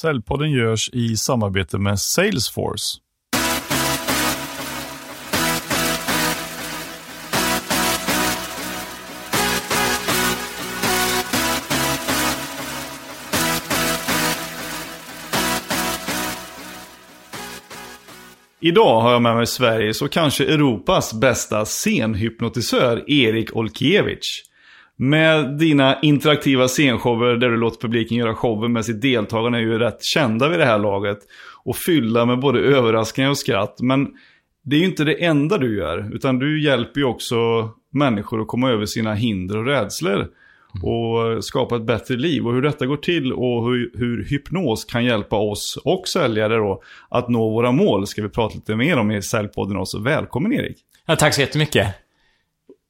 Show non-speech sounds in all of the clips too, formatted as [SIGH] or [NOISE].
Säljpodden görs i samarbete med Salesforce. Idag har jag med mig Sveriges och kanske Europas bästa scenhypnotisör Erik Olkiewicz. Med dina interaktiva scenshower där du låter publiken göra showen med sitt deltagande är ju rätt kända vid det här laget. Och fylla med både överraskningar och skratt. Men det är ju inte det enda du gör, utan du hjälper ju också människor att komma över sina hinder och rädslor. Och skapa ett bättre liv. Och hur detta går till och hur, hur hypnos kan hjälpa oss och säljare då att nå våra mål ska vi prata lite mer om i Säljpodden också. Välkommen Erik! Ja, tack så jättemycket.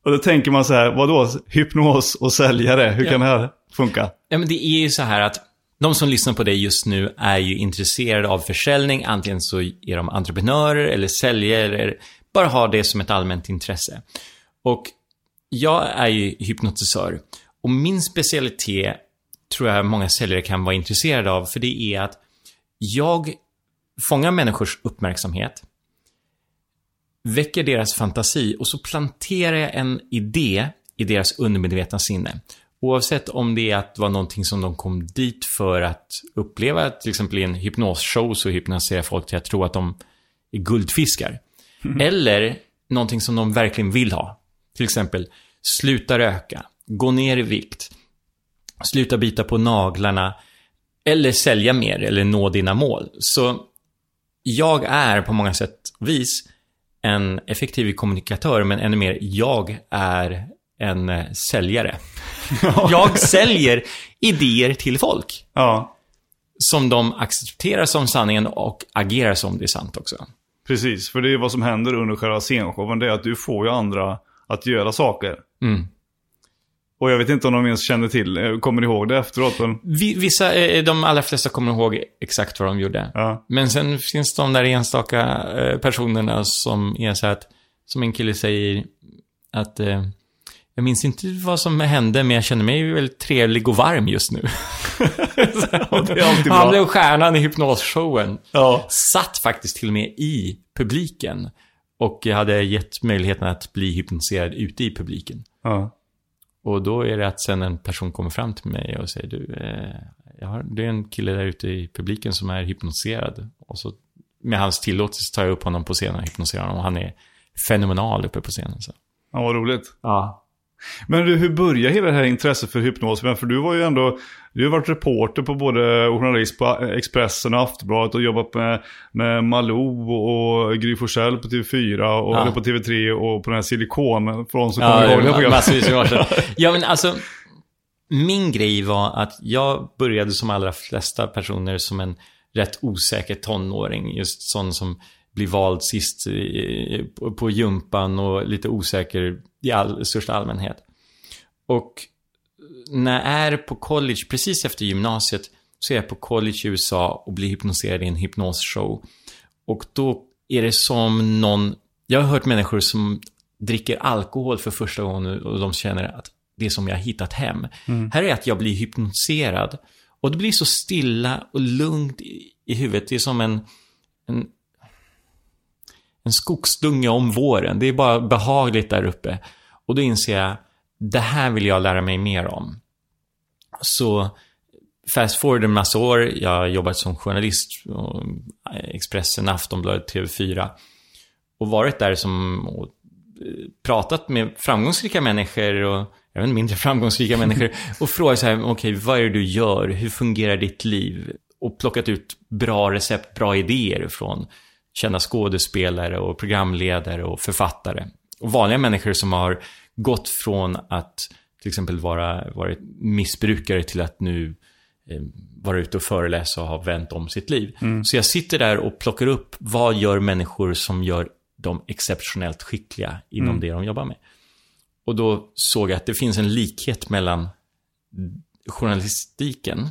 Och då tänker man så här, vadå hypnos och säljare, hur Ja. kan det här funka? Ja, men det är ju så här att de som lyssnar på dig just nu är ju intresserade av försäljning. Antingen så är de entreprenörer eller säljare eller bara har det som ett allmänt intresse. Och jag är ju hypnotisör. Och min specialitet tror jag många säljare kan vara intresserade av. För det är att jag fångar människors uppmärksamhet, väcker deras fantasi och så planterar jag en idé i deras undermedvetna sinne. Oavsett om det är att det var någonting som de kom dit för att uppleva, till exempel i en hypnosshow så hypnotiserar folk till att tro att de är guldfiskar. Eller någonting som de verkligen vill ha. Till exempel, sluta röka, gå ner i vikt, sluta bita på naglarna, eller sälja mer, eller nå dina mål. Så jag är på många sätt och vis en effektiv kommunikatör, men ännu mer, jag är en eh, säljare. [LAUGHS] jag säljer idéer till folk Ja, som de accepterar som sanningen och agerar som det är sant också. precis. För det är vad som händer under själva scenshowen, det är att du får ju andra att göra saker. Mm. Och jag vet inte om de ens känner till, eh, kommer ihåg det efteråt? Men, Vi- Vissa, eh, de allra flesta kommer ihåg exakt vad de gjorde. ja. Men sen finns de där enstaka eh, personerna som är så att, som en kille säger att eh, jag minns inte vad som hände, men jag känner mig väldigt trevlig och varm just nu. [LAUGHS] Han blev stjärnan i hypnosshowen. Ja. Satt faktiskt till och med i publiken. Och jag hade gett möjligheten att bli hypnotiserad ute i publiken. ja. Och då är det att sen en person kommer fram till mig och säger du, eh, har, det är en kille där ute i publiken som är hypnotiserad. Och så med hans tillåtelse tar jag upp honom på scenen och hypnotiserar honom. Och han är fenomenal uppe på scenen. Så. ja, vad roligt. Ja. Men du, hur började hela det här intresset för hypnos? Men För du var ju ändå, du har varit reporter på både och journalist på Expressen och Aftonbladet och jobbat med, med Malou och Gry Forssell på TV4 och Ja. på TV3 och på den här silikon från som Ja, kommer ihåg det programmet. [LAUGHS] Ja, men alltså, min grej var att jag började som allra flesta personer som en rätt osäker tonåring. Just sån som blir vald sist på- jumpan och lite osäker i all, största allmänhet. Och när jag är på college, precis efter gymnasiet, så är jag på college i USA och blir hypnotiserad i en hypnosshow. Och då är det som någon... Jag har hört människor som dricker alkohol för första gången och de känner att det är som jag har hittat hem. Här är att jag blir hypnotiserad och det blir så stilla och lugnt i, i huvudet. Det är som en, en, en skogsdunge om våren. Det är bara behagligt där uppe. Och då inser jag, det här vill jag lära mig mer om. Så fast forward en massa år, jag har jobbat som journalist, och Expressen, Aftonbladet, TV4. Och varit där som, och eh, pratat med framgångsrika människor och även mindre framgångsrika människor. [LAUGHS] Och frågat så här, okej, vad är det du gör? Hur fungerar ditt liv? Och plockat ut bra recept, bra idéer från kända skådespelare och programledare och författare. Och vanliga människor som har gått från att till exempel vara varit missbrukare till att nu eh, vara ute och föreläsa och ha vänt om sitt liv. Så jag sitter där och plockar upp vad gör människor som gör dem exceptionellt skickliga inom det de jobbar med. Och då såg jag att det finns en likhet mellan journalistiken,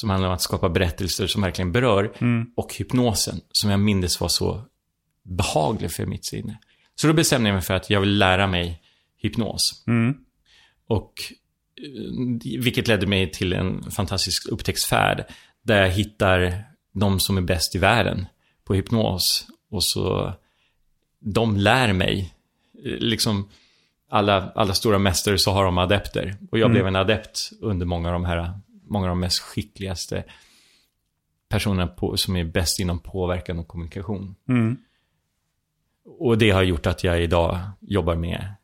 som handlar om att skapa berättelser som verkligen berör, och hypnosen, som jag mindes var så behaglig för mitt sinne. Så då bestämde jag mig för att jag vill lära mig hypnos. Mm. Och eh, vilket ledde mig till en fantastisk upptäcktsfärd. där jag hittar de som är bäst i världen på hypnos. Och så, de lär mig. Liksom, alla, alla stora mästare så har de adepter. Och jag Mm. blev en adept under många av de här, många av de mest skickligaste personerna på, som är bäst inom påverkan och kommunikation. Mm. Och det har gjort att jag idag jobbar med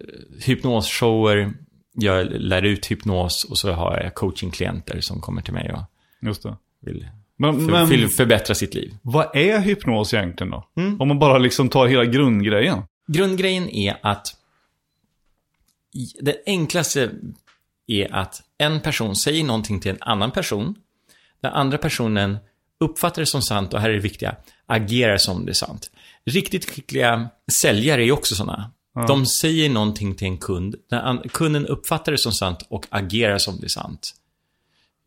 eh, hypnosshower, jag lär ut hypnos och så har jag coachingklienter som kommer till mig och vill, Men, för, men förbättra sitt liv. vad är hypnos egentligen då? Mm. Om man bara liksom tar hela grundgrejen. Grundgrejen är att det enklaste är att en person säger någonting till en annan person. Den andra personen uppfattar det som sant och här är det viktiga, agerar som det är sant. Riktigt skickliga säljare är också sådana. De säger någonting till en kund, kunden uppfattar det som sant och agerar som det är sant.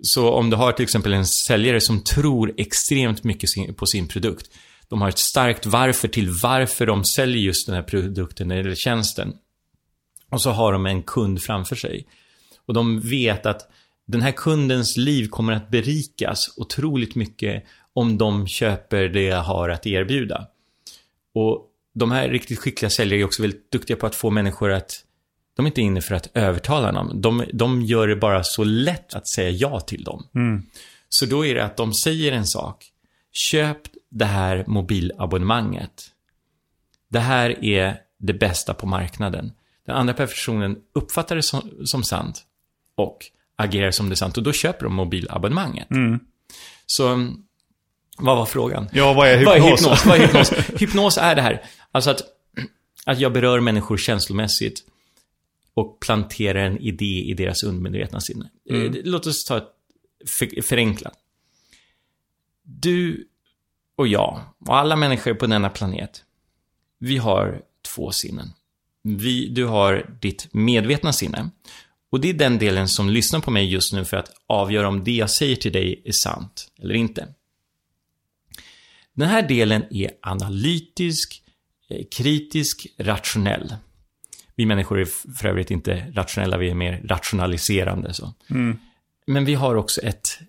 Så om du har till exempel en säljare som tror extremt mycket på sin produkt. De har ett starkt varför till varför de säljer just den här produkten eller tjänsten. Och så har de en kund framför sig. Och de vet att den här kundens liv kommer att berikas otroligt mycket om de köper det jag har att erbjuda. Och de här riktigt skickliga säljare är också väldigt duktiga på att få människor att de är inte inne för att övertala dem. De, de gör det bara så lätt att säga ja till dem. Så då är det att de säger en sak. Köp det här mobilabonnemanget. Det här är det bästa på marknaden. Den andra personen uppfattar det som, som sant och agerar som det är sant. Och då köper de mobilabonnemanget. Så, mm, vad var frågan? Ja, vad är hypnos? Vad är hypnos? Vad är hypnos? [LAUGHS] hypnos är det här. Alltså att, [CLEARS THROAT] att jag berör människor känslomässigt och planterar en idé i deras undermedvetna sinne. Eh, Låt oss ta ett för, förenklat. Du och jag och alla människor på denna planet, vi har två sinnen. Vi, du har ditt medvetna sinne. Och det är den delen som lyssnar på mig just nu för att avgöra om det jag säger till dig är sant eller inte. Den här delen är analytisk, eh, kritisk, rationell. Vi människor är för övrigt inte rationella, vi är mer rationaliserande. Så. Men vi har också ett,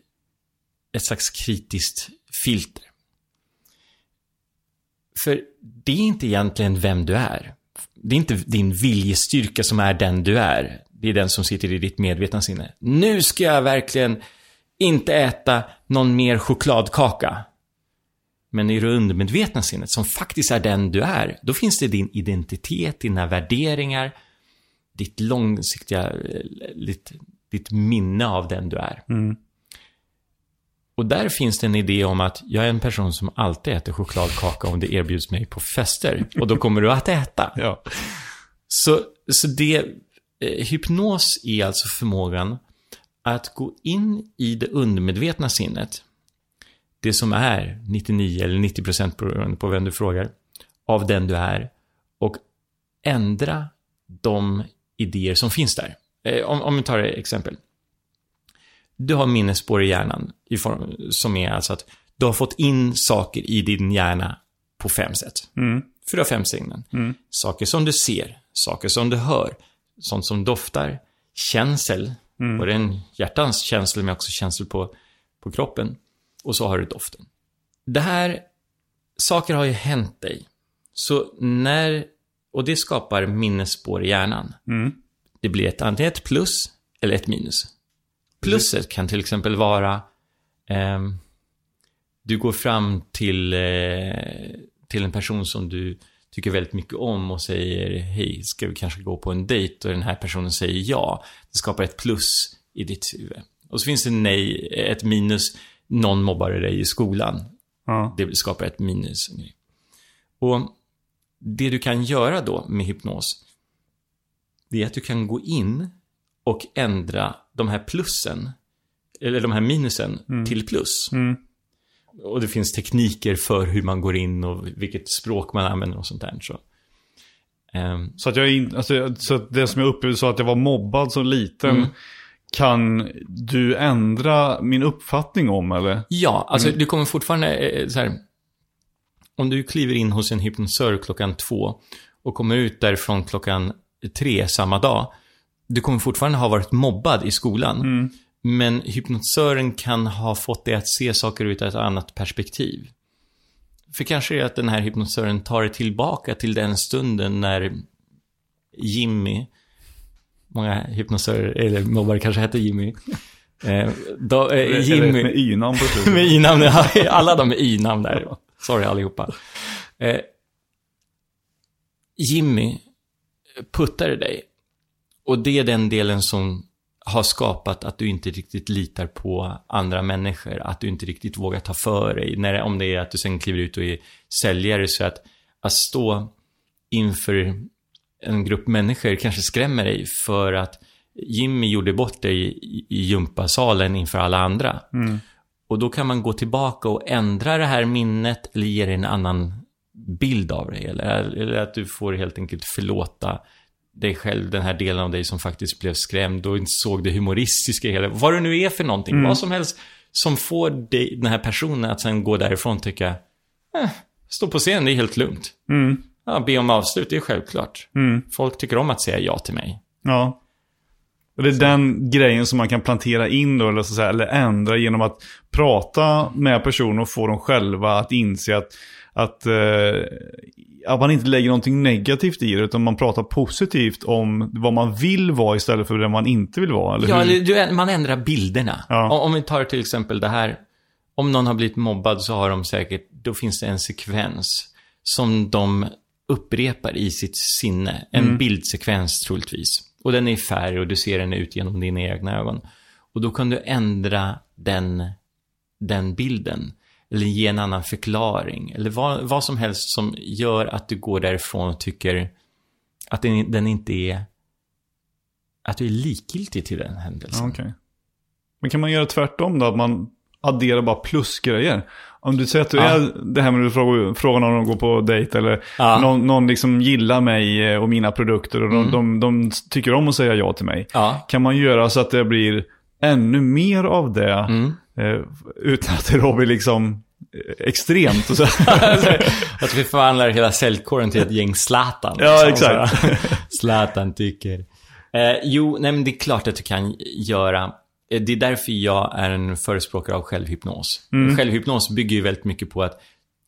ett slags kritiskt filter. För det är inte egentligen vem du är. Det är inte din viljestyrka som är den du är. Det är den som sitter i ditt medvetna sinne. Nu ska jag verkligen inte äta någon mer chokladkaka. Men i det undermedvetna sinnet, som faktiskt är den du är, då finns det din identitet, dina värderingar, ditt långsiktiga, eh, ditt, ditt minne av den du är. Och där finns det en idé om att jag är en person som alltid äter chokladkaka om det erbjuds mig på fester. Och då kommer du att äta. Ja. Så, så det, hypnos är alltså förmågan att gå in i det undermedvetna sinnet, det som är 99 eller 90 procent beroende på vem du frågar, av den du är, och ändra de idéer som finns där. Eh, om, om vi tar ett exempel. Du har minnesspår i hjärnan, i form, som är alltså att du har fått in saker i din hjärna på fem sätt. För du har fem sinnen. Saker som du ser, saker som du hör, sånt som doftar, känsel, och det är en hjärtans känsel men också känsel på, på kroppen. Och så har du doften. Det här, saker har ju hänt dig. Så när, och det skapar minnesspår i hjärnan. Det blir ett, antingen ett plus eller ett minus. Plusset kan till exempel vara ehm, du går fram till, eh, till en person som du tycker väldigt mycket om och säger hej, ska vi kanske gå på en dejt? Och den här personen säger ja. Det skapar ett plus i ditt huvud. Och så finns det nej, ett minus, någon mobbade dig i skolan. Ja. Det skapar ett minus. Och det du kan göra då med hypnos, det är att du kan gå in och ändra de här plussen, eller de här minusen, till plus. Och det finns tekniker för hur man går in och vilket språk man använder och sånt där. Så. Ehm, Så att jag in, alltså, så att det som jag upplevde så att jag var mobbad som liten. Mm. Kan du ändra min uppfattning om eller? Ja, alltså du kommer fortfarande, eh, så här, om du kliver in hos en hypnosör klockan två och kommer ut därifrån klockan tre samma dag, du kommer fortfarande ha varit mobbad i skolan. Men hypnotisören kan ha fått dig att se saker ur ett annat perspektiv. För kanske är det att den här hypnotisören tar dig tillbaka till den stunden när Jimmy, många hypnotisörer, eller mobbare kanske heter Jimmy. [LAUGHS] Eh, då, eh, Jimmy med y-namn på slutet. [LAUGHS] med y-namn, ja, [LAUGHS] alla de med y-namn där. Sorry allihopa. Eh, Jimmy puttade dig. Och det är den delen som har skapat att du inte riktigt litar på andra människor. Att du inte riktigt vågar ta för dig. När, om det är att du sen kliver ut och är säljare. Så att, att stå inför en grupp människor kanske skrämmer dig för att Jimmy gjorde bort dig i, i gympasalen inför alla andra. Mm. Och då kan man gå tillbaka och ändra det här minnet eller ge dig en annan bild av dig. Eller, eller att du får helt enkelt förlåta dig själv, den här delen av dig som faktiskt blev skrämd och inte såg det humoristiska i hela. Vad det nu är för någonting, Mm. vad som helst som får dig, den här personen att sen gå därifrån och tycka, eh, stå på scen, det är helt lugnt. Mm. Ja, be om avslut, det är självklart. Mm. Folk tycker om att säga ja till mig. Ja. Och det är den grejen som man kan plantera in då, eller, så säga, eller ändra genom att prata med personer och få dem själva att inse att, att, eh, att man inte lägger någonting negativt i det, utan man pratar positivt om vad man vill vara istället för det man inte vill vara. Eller Ja, hur? eller man ändrar bilderna. Ja. Om, om vi tar till exempel det här. Om någon har blivit mobbad så har de säkert, då finns det en sekvens som de upprepar i sitt sinne. En Mm. bildsekvens troligtvis. Och den är i färg och du ser den ut genom dina egna ögon. Och då kan du ändra den, den bilden. Eller ge en annan förklaring. Eller vad, vad som helst som gör att du går därifrån och tycker att den, den inte är... Att du är likgiltig till den händelsen. Okej. Men kan man göra tvärtom då? Att man adderar bara plusgrejer? Om du säger att du Ja. är det här med att fråga, fråga någon att gå på dejt eller Ja. någon, någon liksom gillar mig eh, och mina produkter och de, Mm. de, de tycker om att säga ja till mig. Ja. Kan man göra så att det blir ännu mer av det Mm. Eh, utan att blir liksom eh, extremt? Och så. [LAUGHS] att vi förvandlar hela säljkåren till ett gäng Zlatan. Ja, liksom, exakt. [LAUGHS] Zlatan tycker. Eh, jo, nej men det är klart att du kan göra. Eh, Det är därför jag är en förespråkare av självhypnos. Mm. Självhypnos bygger ju väldigt mycket på att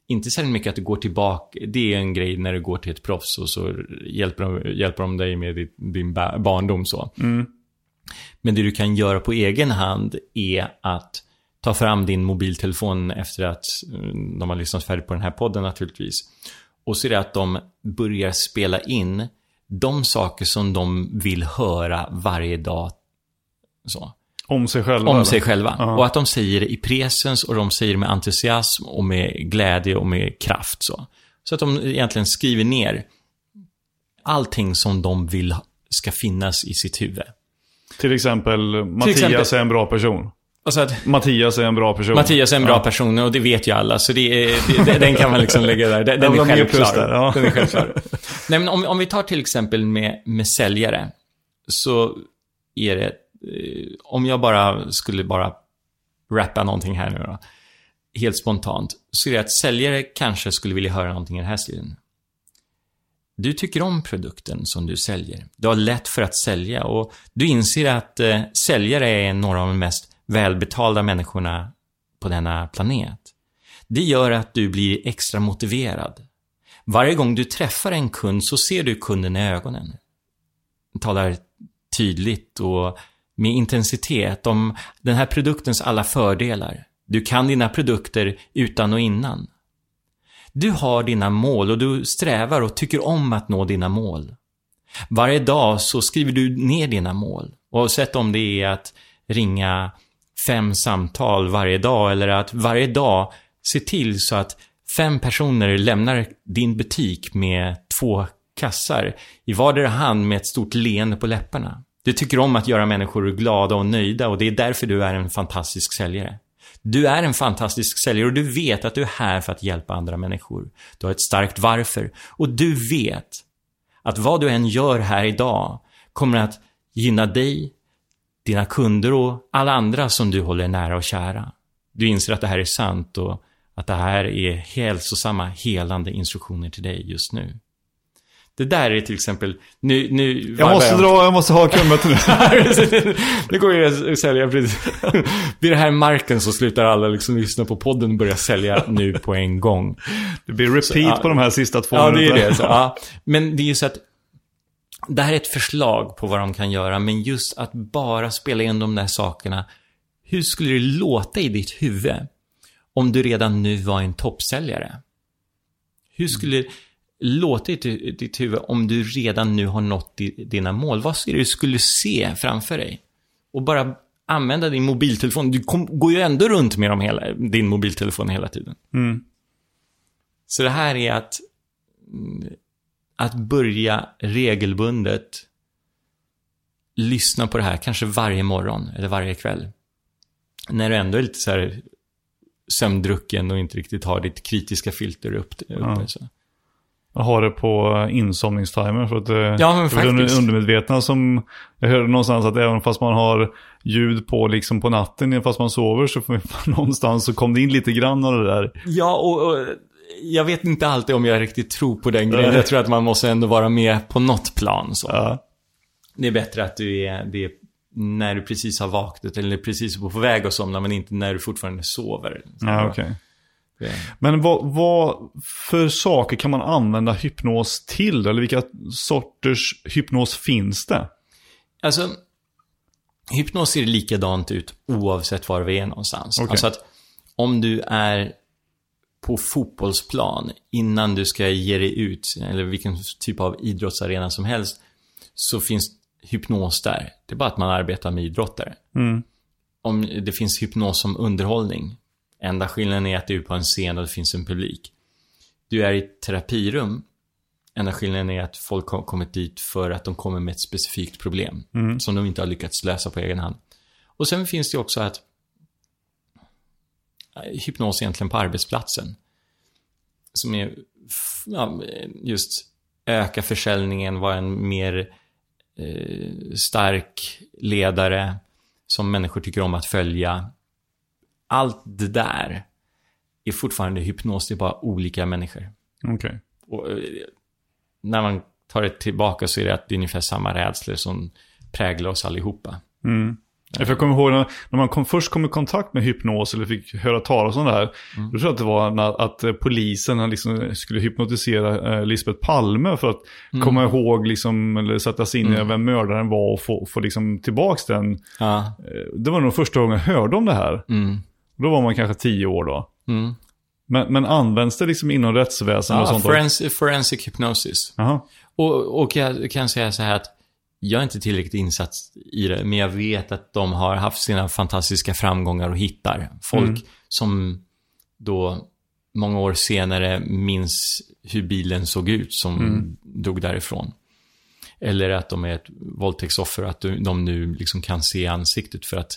inte särskilt mycket att du går tillbaka. Det är en grej när du går till ett proffs och så hjälper de, hjälper de dig med din ba- barndom så. Mm. Men det du kan göra på egen hand är att ta fram din mobiltelefon efter att eh, de har lyssnat färdigt på den här podden naturligtvis. Och så är det att de börjar spela in de saker som de vill höra varje dag. Så. Om sig själva? Om sig själva. Ja. Och att de säger det i presens och de säger det med entusiasm och med glädje och med kraft. Så, så att de egentligen skriver ner allting som de vill ska finnas i sitt huvud. Till exempel, Mattias exempel- är en bra person. Och så att Mattias är en bra person. Mattias är en bra Ja. person och det vet ju alla, så det är, det, den kan man liksom lägga där. Den, den är självklar. där, ja. Den är självklar. Nej, men om, om vi tar till exempel med, med säljare, så är det, eh, om jag bara skulle bara rappa någonting här nu då, helt spontant, så är det att säljare kanske skulle vilja höra någonting i den här stilen. Du tycker om produkten som du säljer. Du har lätt för att sälja och du inser att eh, säljare är några av de mest välbetalda människorna på denna planet. Det gör att du blir extra motiverad. Varje gång du träffar en kund så ser du kunden i ögonen. Talar tydligt och med intensitet om den här produktens alla fördelar. Du kan dina produkter utan och innan. Du har dina mål och du strävar och tycker om att nå dina mål. Varje dag så skriver du ner dina mål. Oavsett om det är att ringa fem samtal varje dag eller att varje dag se till så att fem personer lämnar din butik med två kassar i vardera hand med ett stort leende på läpparna. Du tycker om att göra människor glada och nöjda och det är därför du är en fantastisk säljare. Du är en fantastisk säljare och du vet att du är här för att hjälpa andra människor. Du har ett starkt varför. Och du vet att vad du än gör här idag kommer att gynna dig, dina kunder och alla andra som du håller nära och kära. Du inser att det här är sant och att det här är hälsosamma, helande instruktioner till dig just nu. Det där är till exempel, nu, nu... Jag måste dra, jag måste ha kundmöte nu. [LAUGHS] nu går jag att sälja precis. Vid [LAUGHS] det här marken så slutar alla liksom lyssna på podden och börjar sälja nu på en gång. Det blir repeat så, ja, på de här sista två Ja, det är det. Så, ja. Men det är ju så att det här är ett förslag på vad de kan göra, men just att bara spela in de där sakerna. Hur skulle det låta i ditt huvud om du redan nu var en toppsäljare? Hur skulle det låta i ditt huvud om du redan nu har nått dina mål? Vad är det du skulle se framför dig? Och bara använda din mobiltelefon. Du kom, går ju ändå runt med dem hela, din mobiltelefon hela tiden. Mm. Så det här är att att börja regelbundet lyssna på det här, kanske varje morgon eller varje kväll. När du ändå är lite så här sömndrucken och inte riktigt har ditt kritiska filter upp, uppe. Ja. Så. Jag har det på insomningstimer för att det eh, ja, men faktiskt. undermedvetna som jag hörde någonstans att även fast man har ljud på liksom på natten, fast man sover så [LAUGHS] någonstans så kom det in lite grann av det där. Ja, och, och jag vet inte alltid om jag riktigt tror på den grejen. Jag tror att man måste ändå vara med på något plan. Så. Ja. Det är bättre att du är, det är när du precis har vaknat eller precis på väg att somna men inte när du fortfarande sover. Så ja. Okay. Men vad, vad, för saker kan man använda hypnos till? Eller vilka sorters hypnos finns det? Alltså, hypnos ser likadant ut oavsett var vi är någonstans. Okay. Alltså att om du är på fotbollsplan innan du ska ge dig ut, eller vilken typ av idrottsarena som helst, så finns hypnos där. Det är bara att man arbetar med idrottare. Mm. Om det finns hypnos som underhållning, enda skillnaden är att du är på en scen och det finns en publik. Du är i ett terapirum, enda skillnaden är att folk har kommit dit för att de kommer med ett specifikt problem mm. som de inte har lyckats lösa på egen hand. Och sen finns det också att hypnos egentligen på arbetsplatsen. Som är ja, just öka försäljningen, vara en mer eh, stark ledare som människor tycker om att följa. Allt det där är fortfarande hypnos, det är bara olika människor. Okej. Okay. Eh, när man tar det tillbaka så är det att det är ungefär samma rädslor som präglar oss allihopa. Mm. För jag kommer ihåg när, när man kom, först kom i kontakt med hypnos eller fick höra talas om det här. Mm. Då tror jag att det var när, att eh, polisen liksom skulle hypnotisera eh, Lisbeth Palme för att mm. komma ihåg liksom, eller sätta sig in i mm. vem mördaren var och få, få liksom tillbaks den. Ja. Eh, det var nog första gången jag hörde om det här. Mm. Då var man kanske tio år då. Mm. Men, men används det liksom inom rättsväsendet ja, och sånt? Forensic hypnosis. Aha. Och, och jag kan säga så här att jag är inte tillräckligt insatt i det, men jag vet att de har haft sina fantastiska framgångar och hittar folk mm. som då många år senare minns hur bilen såg ut som mm. dog därifrån. Eller att de är ett våldtäktsoffer, att de nu liksom kan se ansiktet för att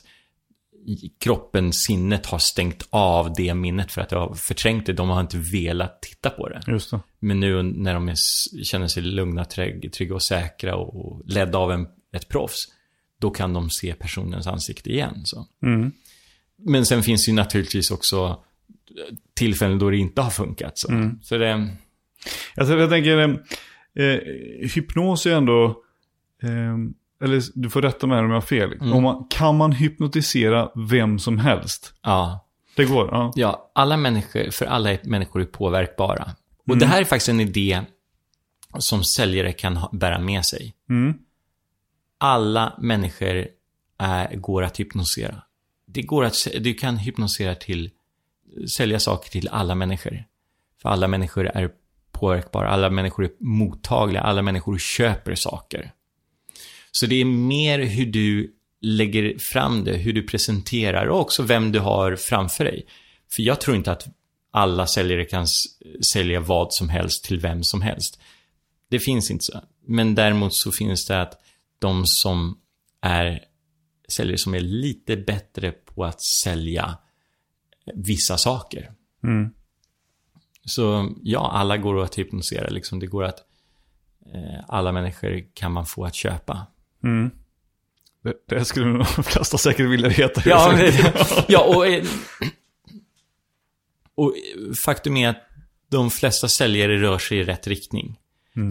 kroppen, sinnet har stängt av det minnet för att det har förträngt det. De har inte velat titta på det. Det. Men nu när de är, känner sig lugna, trygga och säkra och ledda av en, ett proffs, då kan de se personens ansikte igen. Så. Mm. Men sen finns det ju naturligtvis också tillfällen då det inte har funkat. Så, mm. så det... Alltså, jag tänker, eh, hypnos är ändå... Eh, eller du får rätta mig om jag har fel. Mm. Man, kan man hypnotisera vem som helst? Ja. Det går? Ja. ja, alla människor, för alla människor är påverkbara. Och mm. det här är faktiskt en idé som säljare kan bära med sig. Mm. Alla människor är, går att hypnosera. Det går att, du kan hypnosera till, sälja saker till alla människor. För alla människor är påverkbara, alla människor är mottagliga, alla människor köper saker. Så det är mer hur du lägger fram det, hur du presenterar och också vem du har framför dig. För jag tror inte att alla säljare kan sälja vad som helst till vem som helst. Det finns inte så. Men däremot så finns det att de som är säljare som är lite bättre på att sälja vissa saker. Mm. Så ja, alla går att hypnosera liksom. Det går att eh, alla människor kan man få att köpa. Mm. Det, det skulle nog de flesta säkert vilja veta. Ja, [LAUGHS] ja och, eh, och faktum är att de flesta säljare rör sig i rätt riktning.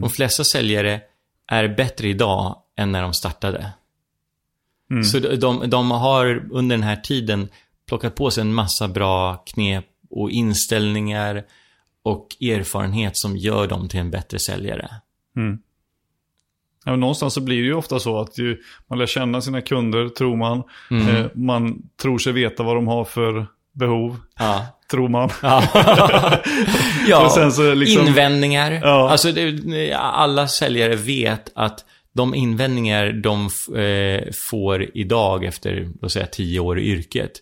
De flesta säljare är bättre idag än när de startade. Så de, de, har under den här tiden plockat på sig en massa bra knep och inställningar och erfarenhet som gör dem till en bättre säljare. Ja, men någonstans så blir det ju ofta så att ju, man lär känna sina kunder, tror man. Mm. Eh, man tror sig veta vad de har för behov, Ja. tror man. ja, [LAUGHS] så liksom- invändningar. Ja. Alltså, det, alla säljare vet att de invändningar de eh, får idag efter, låt säga, tio år i yrket.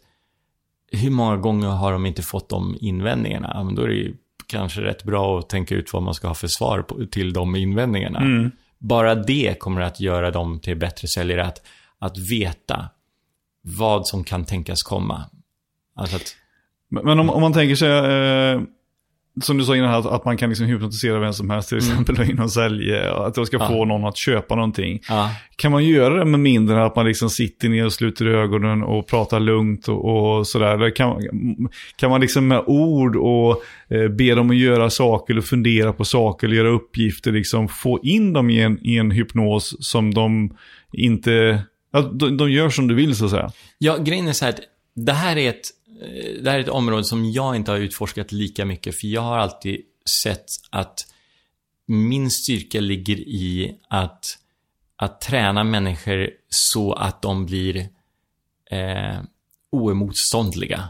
Hur många gånger har de inte fått de invändningarna? Ja, men då är det ju kanske rätt bra att tänka ut vad man ska ha för svar på, till de invändningarna. Mm. Bara det kommer att göra dem till bättre säljare. Att, att veta vad som kan tänkas komma. Alltså att, Men om, om man tänker sig, eh, som du sa innan, att, att man kan liksom hypnotisera vem som helst, till exempel [LAUGHS] inom sälj, att jag ska Mm. Ja. få någon att köpa någonting. ja. Kan man göra det med mindre än att man liksom sitter ner och sluter ögonen och pratar lugnt och, och sådär? Kan, kan man liksom med ord och eh, be dem att göra saker eller fundera på saker eller göra uppgifter, liksom få in dem i en, i en hypnos som de inte, ja, de, de gör som du vill så att säga. Ja, grejen är så här det här är ett, det här är ett område som jag inte har utforskat lika mycket, för jag har alltid sett att min styrka ligger i att, att träna människor så att de blir eh, oemotståndliga.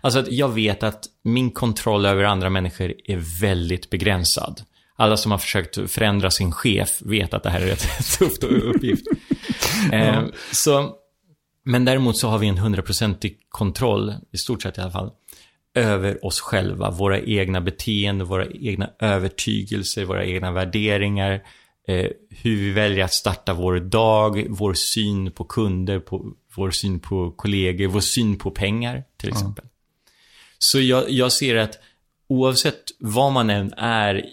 Alltså att jag vet att min kontroll över andra människor är väldigt begränsad. Alla som har försökt förändra sin chef vet att det här är ett [LAUGHS] tufft uppgift. [LAUGHS] eh, så, men däremot så har vi en hundraprocentig kontroll, i stort sett i alla fall, över oss själva, våra egna beteenden, våra egna övertygelser, våra egna värderingar, eh, hur vi väljer att starta vår dag, vår syn på kunder, på, vår syn på kollegor, vår syn på pengar till exempel. Så jag, jag ser att oavsett vad man än är,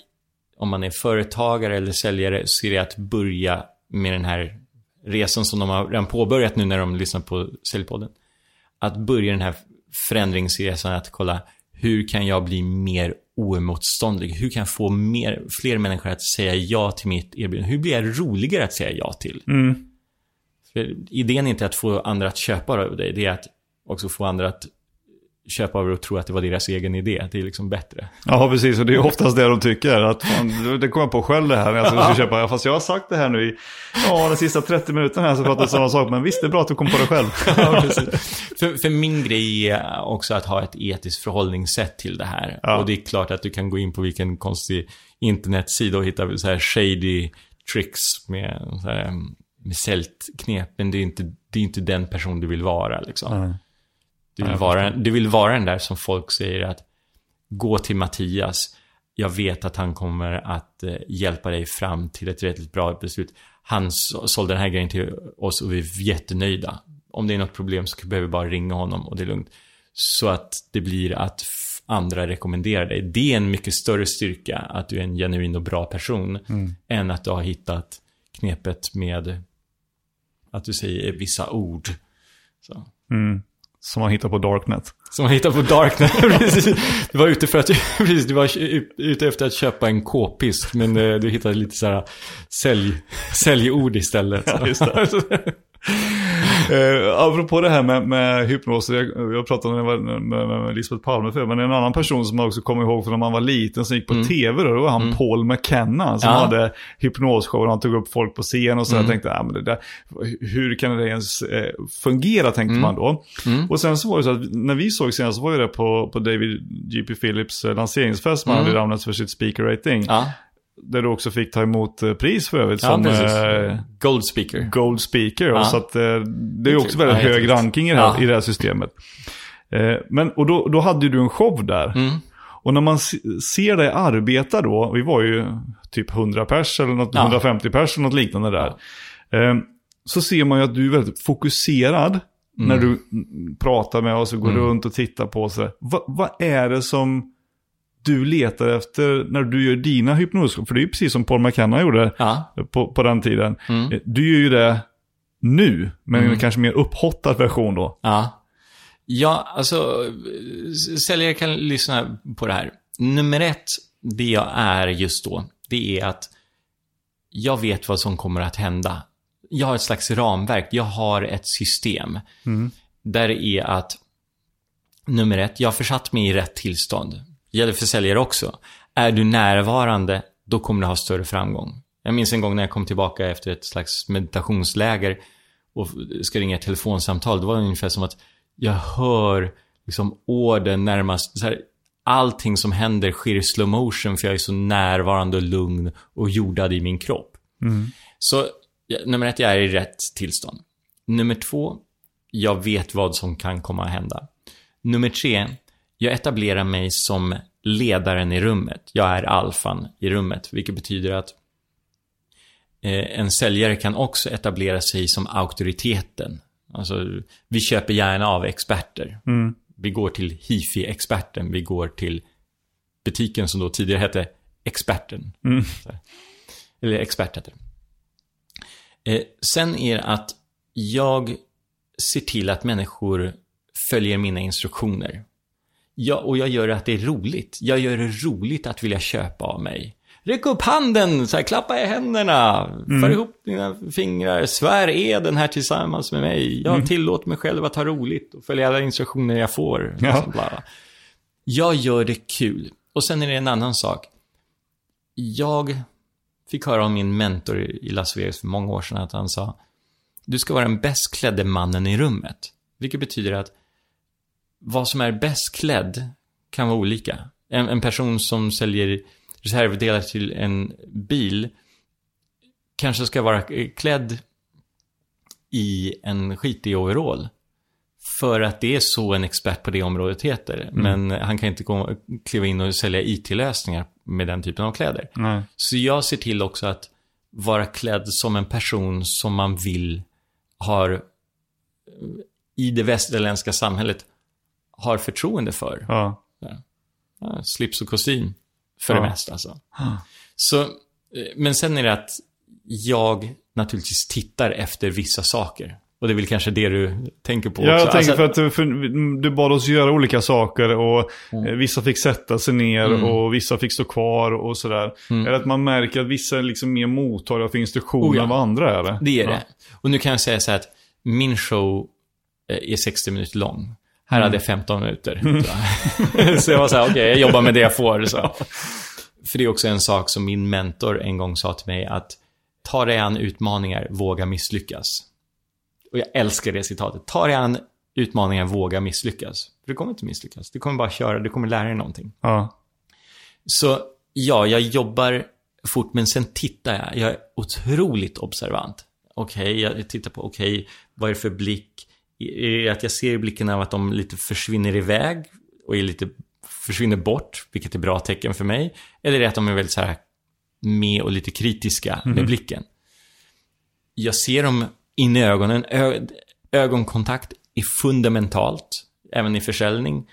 om man är företagare eller säljare, så är det att börja med den här resan som de har redan påbörjat nu när de lyssnar på Säljpodden. Att börja den här förändringsresan, att kolla hur kan jag bli mer oemotståndlig? Hur kan jag få mer, fler människor att säga ja till mitt erbjudande? Hur blir jag roligare att säga ja till? För idén är inte att få andra att köpa av dig, det är att också få andra att köpa dig och tro att det var deras egen idé. Det är liksom bättre. Ja, precis. Och det är oftast det de tycker. Att fan, det kommer jag på själv det här när jag ska köpa. Fast jag har sagt det här nu i ja, de sista 30 minuterna här så pratar jag samma sak. Men visst, det är bra att du kom på det själv. [LAUGHS] Ja, för, för min grej är också att ha ett etiskt förhållningssätt till det här. Ja. Och det är klart att du kan gå in på vilken konstig internetsida och hitta så här shady tricks med, så här, med säljknep. Men det är, inte, det är inte den person du vill vara liksom. Du, vill vara, du vill vara den där som folk säger att gå till Mattias. Jag vet att han kommer att eh, hjälpa dig fram till ett rätt bra beslut. Han så- sålde den här grejen till oss och vi är jättenöjda. Om det är något problem så behöver vi bara ringa honom och det är lugnt. Så att det blir att andra rekommenderar dig. Det är en mycket större styrka att du är en genuin och bra person. Än att du har hittat knepet med att du säger vissa ord. Så. Som man hittar på Darknet. Som man hittar på Darknet. [LAUGHS] Precis. Du var ute för att, [LAUGHS] precis, du var ute efter att köpa en k-pist. Men eh, du hittade lite så här sälj, säljord istället. Ja, [LAUGHS] Uh, apropå det här med, med hypnos, jag, jag pratade med, med, med, Lisbeth Palme för men en annan person som jag också kommer ihåg från när man var liten som gick på tv då, det var han Paul McKenna som Ja. hade hypnosshow och han tog upp folk på scen och så jag tänkte, ah, men det där, hur kan det ens eh, fungera tänkte man då. Och sen så var det så att när vi såg senast så var ju det på, på David G.P. Phillips eh, lanseringsfest man hade i Ramnäs för sitt speaker rating. Ja, Där du också fick ta emot eh, pris för övrigt ja som eh, Gold speaker. Gold Speaker. Ja. Så att, eh, det är också väldigt Ja, hög ranking i det här, i det här systemet. Eh, men, och då, då hade du en show där. Mm. Och när man se- ser dig arbeta då, vi var ju typ 100 pers eller något, Ja. 150 pers eller något liknande där. Eh, så ser man ju att du är väldigt fokuserad när du mm, pratar med oss och går runt och tittar på oss. Va, vad är det som du letar efter när du gör dina hypnoser? För det är ju precis som Paul McKenna gjorde Ja, på, på den tiden. Mm. Eh, Du gör ju det nu, men en kanske mer upphottad version då. ja. Ja, alltså, säljare kan lyssna på det här. Nummer ett, det jag är just då, det är att jag vet vad som kommer att hända. Jag har ett slags ramverk, jag har ett system. Där det är att, nummer ett, jag har försatt mig i rätt tillstånd. Gäller för säljare också. Är du närvarande, då kommer du ha större framgång. Jag minns en gång när jag kom tillbaka efter ett slags meditationsläger och ska ringa ett telefonsamtal. Det var ungefär som att jag hör liksom orden närmast. Så här, allting som händer sker i slow motion för jag är så närvarande och lugn och jordad i min kropp. Så ja, nummer ett, jag är i rätt tillstånd. Nummer två, jag vet vad som kan komma att hända. Nummer tre, jag etablerar mig som ledaren i rummet. Jag är alfan i rummet, vilket betyder att eh, en säljare kan också etablera sig som auktoriteten. Alltså, vi köper gärna av experter. Vi går till hifi-experten, vi går till butiken som då tidigare hette Experten. Här. Eller Expert hette det. Eh, sen är det att jag ser till att människor följer mina instruktioner. Ja, och jag gör att det är roligt. Jag gör det roligt att vilja köpa av mig. Räck upp handen, så här, klappa i händerna, för ihop dina fingrar, svär eden här tillsammans med mig. Jag tillåter mig själv att ha roligt och följa alla instruktioner jag får. Ja. Bla. Jag gör det kul. Och sen är det en annan sak. Jag fick höra av min mentor i Las Vegas för många år sedan att han sa Du ska vara den bäst klädde mannen i rummet. Vilket betyder att vad som är bäst klädd kan vara olika. En, en person som säljer reservdelar till en bil kanske ska vara klädd i en skitig overall. För att det är så en expert på det området heter. Men han kan inte gå, kliva in och sälja IT-lösningar med den typen av kläder. Nej. Så jag ser till också att vara klädd som en person som man vill har i det västerländska samhället har förtroende för. Ja. Ja, slips och kostym för Ja. det mesta alltså. Så, eh, men sen är det att jag naturligtvis tittar efter vissa saker. Och det är väl kanske det du tänker på Ja, också. jag tänker Alltså- för att du- för du bad oss göra olika saker och Mm. eh, vissa fick sätta sig ner och vissa fick stå kvar och sådär. Är det att man märker att vissa är liksom mer mottagliga för instruktioner Mm. Oh ja. än vad andra är det? Det är ja. det. Och nu kan jag säga så här att min show eh, är 60 minuter lång. Här Mm. hade jag 15 minuter. [LAUGHS] så jag var så här, okej, jag jobbar med det jag får. Så. För det är också en sak som min mentor en gång sa till mig att ta dig an utmaningar, våga misslyckas. Och jag älskar det citatet. Ta dig an utmaningar, våga misslyckas. För du kommer inte misslyckas. Du kommer bara köra, du kommer lära dig någonting. Ja. Så ja, jag jobbar fort, men sen tittar jag. Jag är otroligt observant. Okej, jag tittar på, okej, vad är det för blick? Är att jag ser i blicken av att de lite försvinner iväg och är lite, försvinner bort, vilket är bra tecken för mig? Eller är det att de är väldigt så här med och lite kritiska med blicken? Jag ser dem in i ögonen. Ö ögonkontakt är fundamentalt, även i försäljning.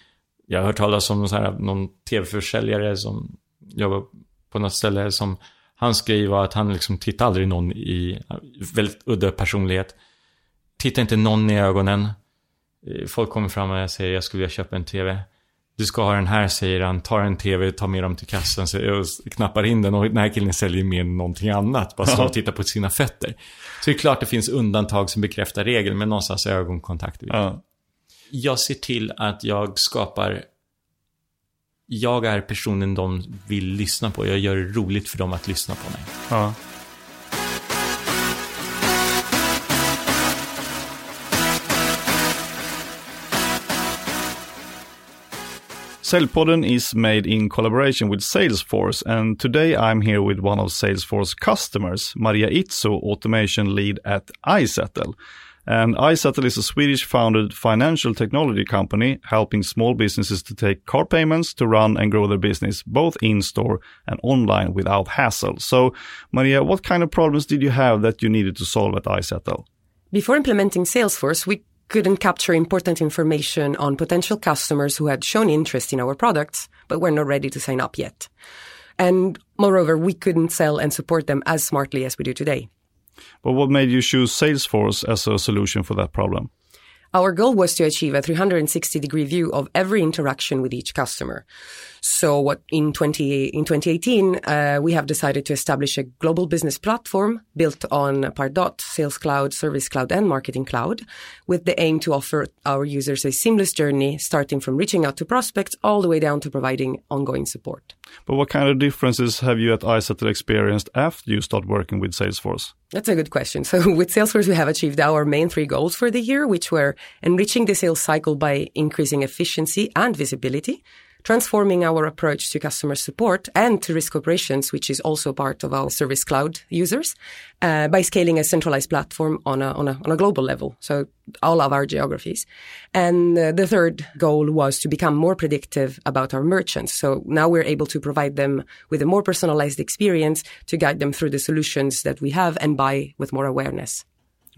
Jag har hört talas om så här, någon tv-försäljare som jobbar på något ställe som hans grej var att han liksom tittar aldrig någon i, väldigt udda personlighet. Tittar inte någon i ögonen. Eh, Folk kommer fram och säger jag skulle vilja köpa en tv. Du ska ha den här, säger han. Tar en tv, tar med dem till kassan så- och knappar in den. Och den här killen säljer med någonting annat. Bara står och tittar på sina fötter. Så det är klart det finns undantag som bekräftar regeln, men någonstans är ögonkontakt viktigt. Ja. Jag ser till att jag skapar... Jag är personen de vill lyssna på. Jag gör det roligt för dem att lyssna på mig. Ja. Säljpodden is made in collaboration with Salesforce and today I'm here with one of Salesforce customers, Maria Itzo, automation lead at iSettle. And iSettle is a Swedish founded financial technology company helping small businesses to take card payments to run and grow their business both in store and online without hassle. So, Maria, what kind of problems did you have that you needed to solve at iSettle? Before implementing Salesforce, we couldn't capture important information on potential customers who had shown interest in our products, but were not ready to sign up yet. And moreover, we couldn't sell and support them as smartly as we do today. But what made you choose Salesforce as a solution for that problem? Our goal was to achieve a 360 degree view of every interaction with each customer. So what in 20, in 2018, uh, we have decided to establish a global business platform built on Pardot, Sales Cloud, Service Cloud, and Marketing Cloud with the aim to offer our users a seamless journey starting from reaching out to prospects all the way down to providing ongoing support. But what kind of differences have you at iSettle experienced after you start working with Salesforce? That's a good question. So [LAUGHS] with Salesforce, we have achieved our main three goals for the year, which were enriching the sales cycle by increasing efficiency and visibility, transforming our approach to customer support and to risk operations, which is also part of our Service Cloud users, uh, by scaling a centralized platform on a, on a, on a global level. So all of our geographies. And uh, the third goal was to become more predictive about our merchants. So now we're able to provide them with a more personalized experience to guide them through the solutions that we have and buy with more awareness.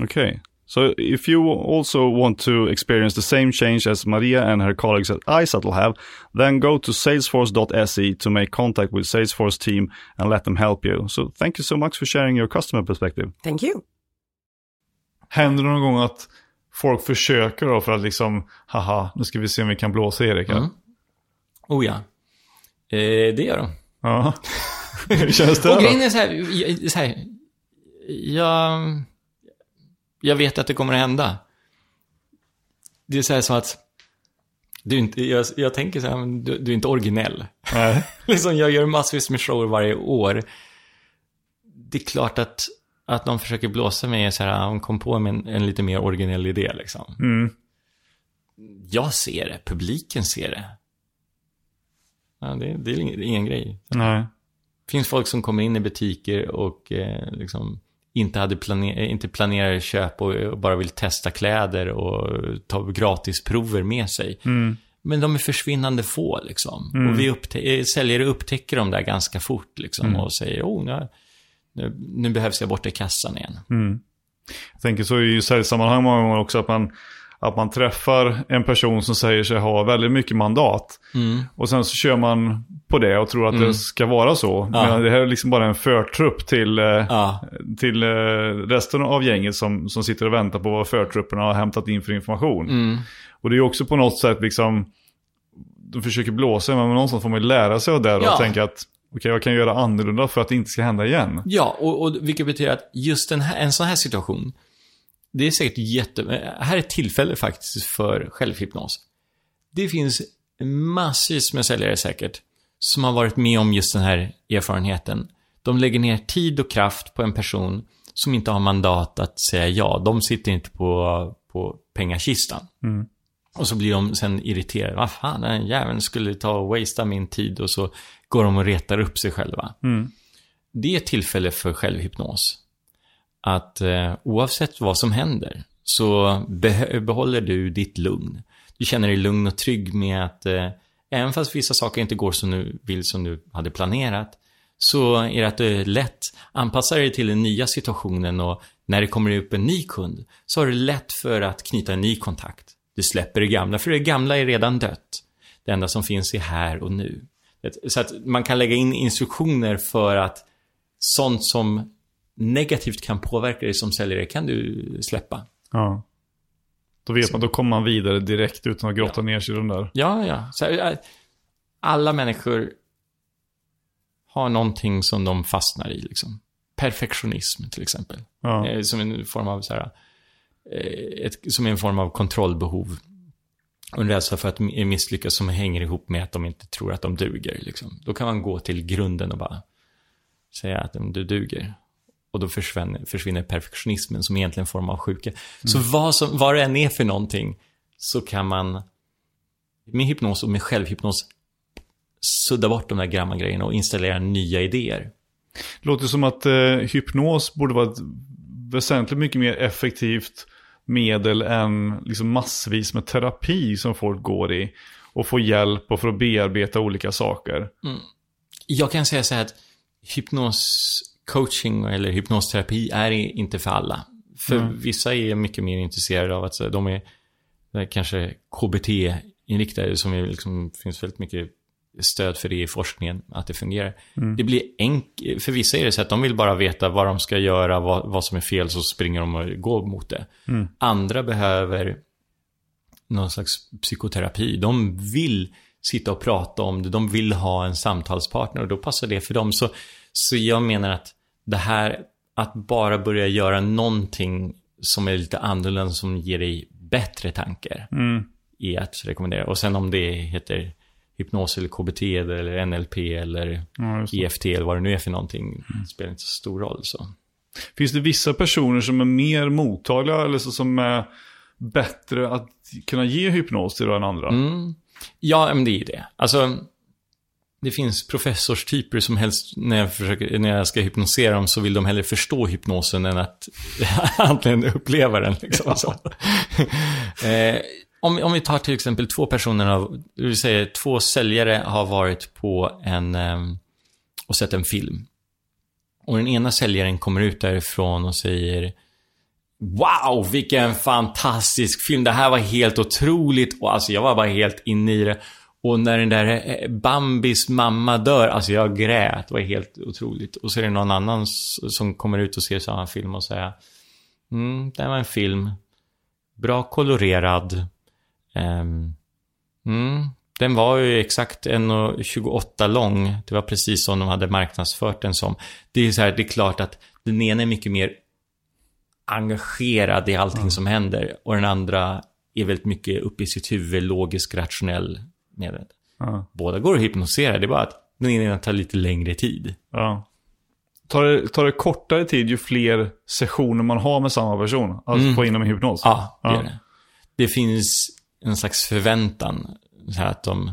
Okay. So if you also want to experience the same change as Maria and her colleagues at iSettle have, then go to salesforce.se to make contact with Salesforce team and let them help you. So thank you so much for sharing your customer perspective. Thank you. Händer det någon gång att folk försöker då för att liksom, haha, nu ska vi se om vi kan blåsa Erik här. Mm. Oh ja. Eh, det gör de. Ja. [LAUGHS] Hur känns det Och då? grejen är så här, jag, så här jag, jag vet att det kommer att hända. Det är så här så att, du är inte, jag, jag tänker så här, men du, du är inte originell. Nej. [LAUGHS] liksom, jag gör massvis med shower varje år. Det är klart att, att de försöker blåsa mig så här, de kom på en, en lite mer originell idé liksom. Mm. Jag ser det, publiken ser det. Ja, det, det är ingen, ingen grej. Nej. finns folk som kommer in i butiker och eh, liksom inte, hade planer inte planerar köp och, och bara vill testa kläder och ta gratisprover med sig. Mm. Men de är försvinnande få liksom. Och vi upptä- eh, säljare upptäcker dem där ganska fort liksom och säger oh, nu, nu, nu behövs jag borta i kassan igen. Jag tänker så i säljsammanhang många gånger också att man, att man träffar en person som säger sig ha väldigt mycket mandat. Och sen så kör man på det och tror att det ska vara så. Men det här är liksom bara en förtrupp till, eh, Ja, till eh, resten av gänget som, som sitter och väntar på vad förtrupperna har hämtat in för information. Och det är också på något sätt liksom, de försöker blåsa men någonstans får man ju lära sig av det och Ja. tänka att okej jag kan göra annorlunda för att det inte ska hända igen. Ja, och, och vilket betyder att just den här, en sån här situation, det är säkert jätte... Här är ett tillfälle faktiskt för självhypnos. Det finns massvis med säljare säkert, som har varit med om just den här erfarenheten. De lägger ner tid och kraft på en person som inte har mandat att säga ja. De sitter inte på, på pengakistan. Och så blir de sen irriterade. Vad fan, den jäveln skulle ta och wastea min tid och så går de och retar upp sig själva. Det är ett tillfälle för självhypnos. Att eh, oavsett vad som händer så beh- behåller du ditt lugn. Du känner dig lugn och trygg med att eh, även fast vissa saker inte går som du vill som du hade planerat så är det att du lätt anpassar dig till den nya situationen och när det kommer upp en ny kund så har du lätt för att knyta en ny kontakt. Du släpper det gamla, för det gamla är redan dött. Det enda som finns är här och nu. Så att man kan lägga in instruktioner för att sånt som negativt kan påverka dig som säljare kan du släppa. Ja. Då vet man, då kommer man vidare direkt utan att grotta ner sig i den där. Ja, ja. Så, här, äh, alla människor har någonting som de fastnar i. Liksom. Perfektionism till exempel. Ja. Eh, Som en form av så här, eh, ett, som en form av kontrollbehov. Och en rädsla för att misslyckas som hänger ihop med att de inte tror att de duger. Liksom. Då kan man gå till grunden och bara säga att "Mm, du duger. Och då försvinner, försvinner perfektionismen som egentligen är en form av sjuka. Så vad, som, vad det än är för någonting så kan man med hypnos och med självhypnos sudda bort de där gamla grejerna och installera nya idéer. Låter som att eh, hypnos borde vara ett väsentligt mycket mer effektivt medel än liksom massvis med terapi som folk går i. Och får hjälp och för att bearbeta olika saker. Jag kan säga så här att hypnoscoaching eller hypnosterapi är inte för alla. För vissa är mycket mer intresserade av att så, de är, kanske KBT-inriktade som är liksom, finns väldigt mycket stöd för det i forskningen, att det fungerar. Det blir enkelt, för vissa är det så att de vill bara veta vad de ska göra, vad, vad som är fel, så springer de och går mot det. Andra behöver någon slags psykoterapi. De vill sitta och prata om det, de vill ha en samtalspartner och då passar det för dem. Så, så jag menar att det här, att bara börja göra någonting som är lite annorlunda, som ger dig bättre tankar, Mm. är att rekommendera. Och sen om det heter hypnos eller KBT eller NLP eller Ja. EFT eller vad det nu är för någonting, spelar inte så stor roll. Så. Finns det vissa personer som är mer mottagliga eller så som är bättre att kunna ge hypnos till än andra? Mm. Ja, men det är ju det. Alltså, det finns professorstyper som helst, när jag, försöker, när jag ska hypnosera dem, så vill de hellre förstå hypnosen än att [LAUGHS] egentligen uppleva den. Liksom, så. eh, om, om vi tar till exempel två personer, av, det vill säga två säljare har varit på en, eh, och sett en film. Och den ena säljaren kommer ut därifrån och säger Wow, vilken fantastisk film. Det här var helt otroligt. Och alltså jag var bara helt inne i det. Och när den där eh, Bambis mamma dör, alltså jag grät. Det var helt otroligt. Och så är det någon annan som kommer ut och ser samma film och säger Mm, det här var en film. Bra kolorerad. Ehm, mm, den var ju exakt 1,28 lång. Det var precis som de hade marknadsfört den som. Det är så här, det är klart att den ena är mycket mer engagerad i allting som händer. Och den andra är väldigt mycket uppe i sitt huvud, logisk, rationell med det. Ja. Båda går att hypnosera, det är bara att den ena tar lite längre tid. Ja. Tar det, tar det kortare tid ju fler sessioner man har med samma person? Att få in dem i hypnos? Ja, det Ja. är det. Det finns en slags förväntan. Så här att de...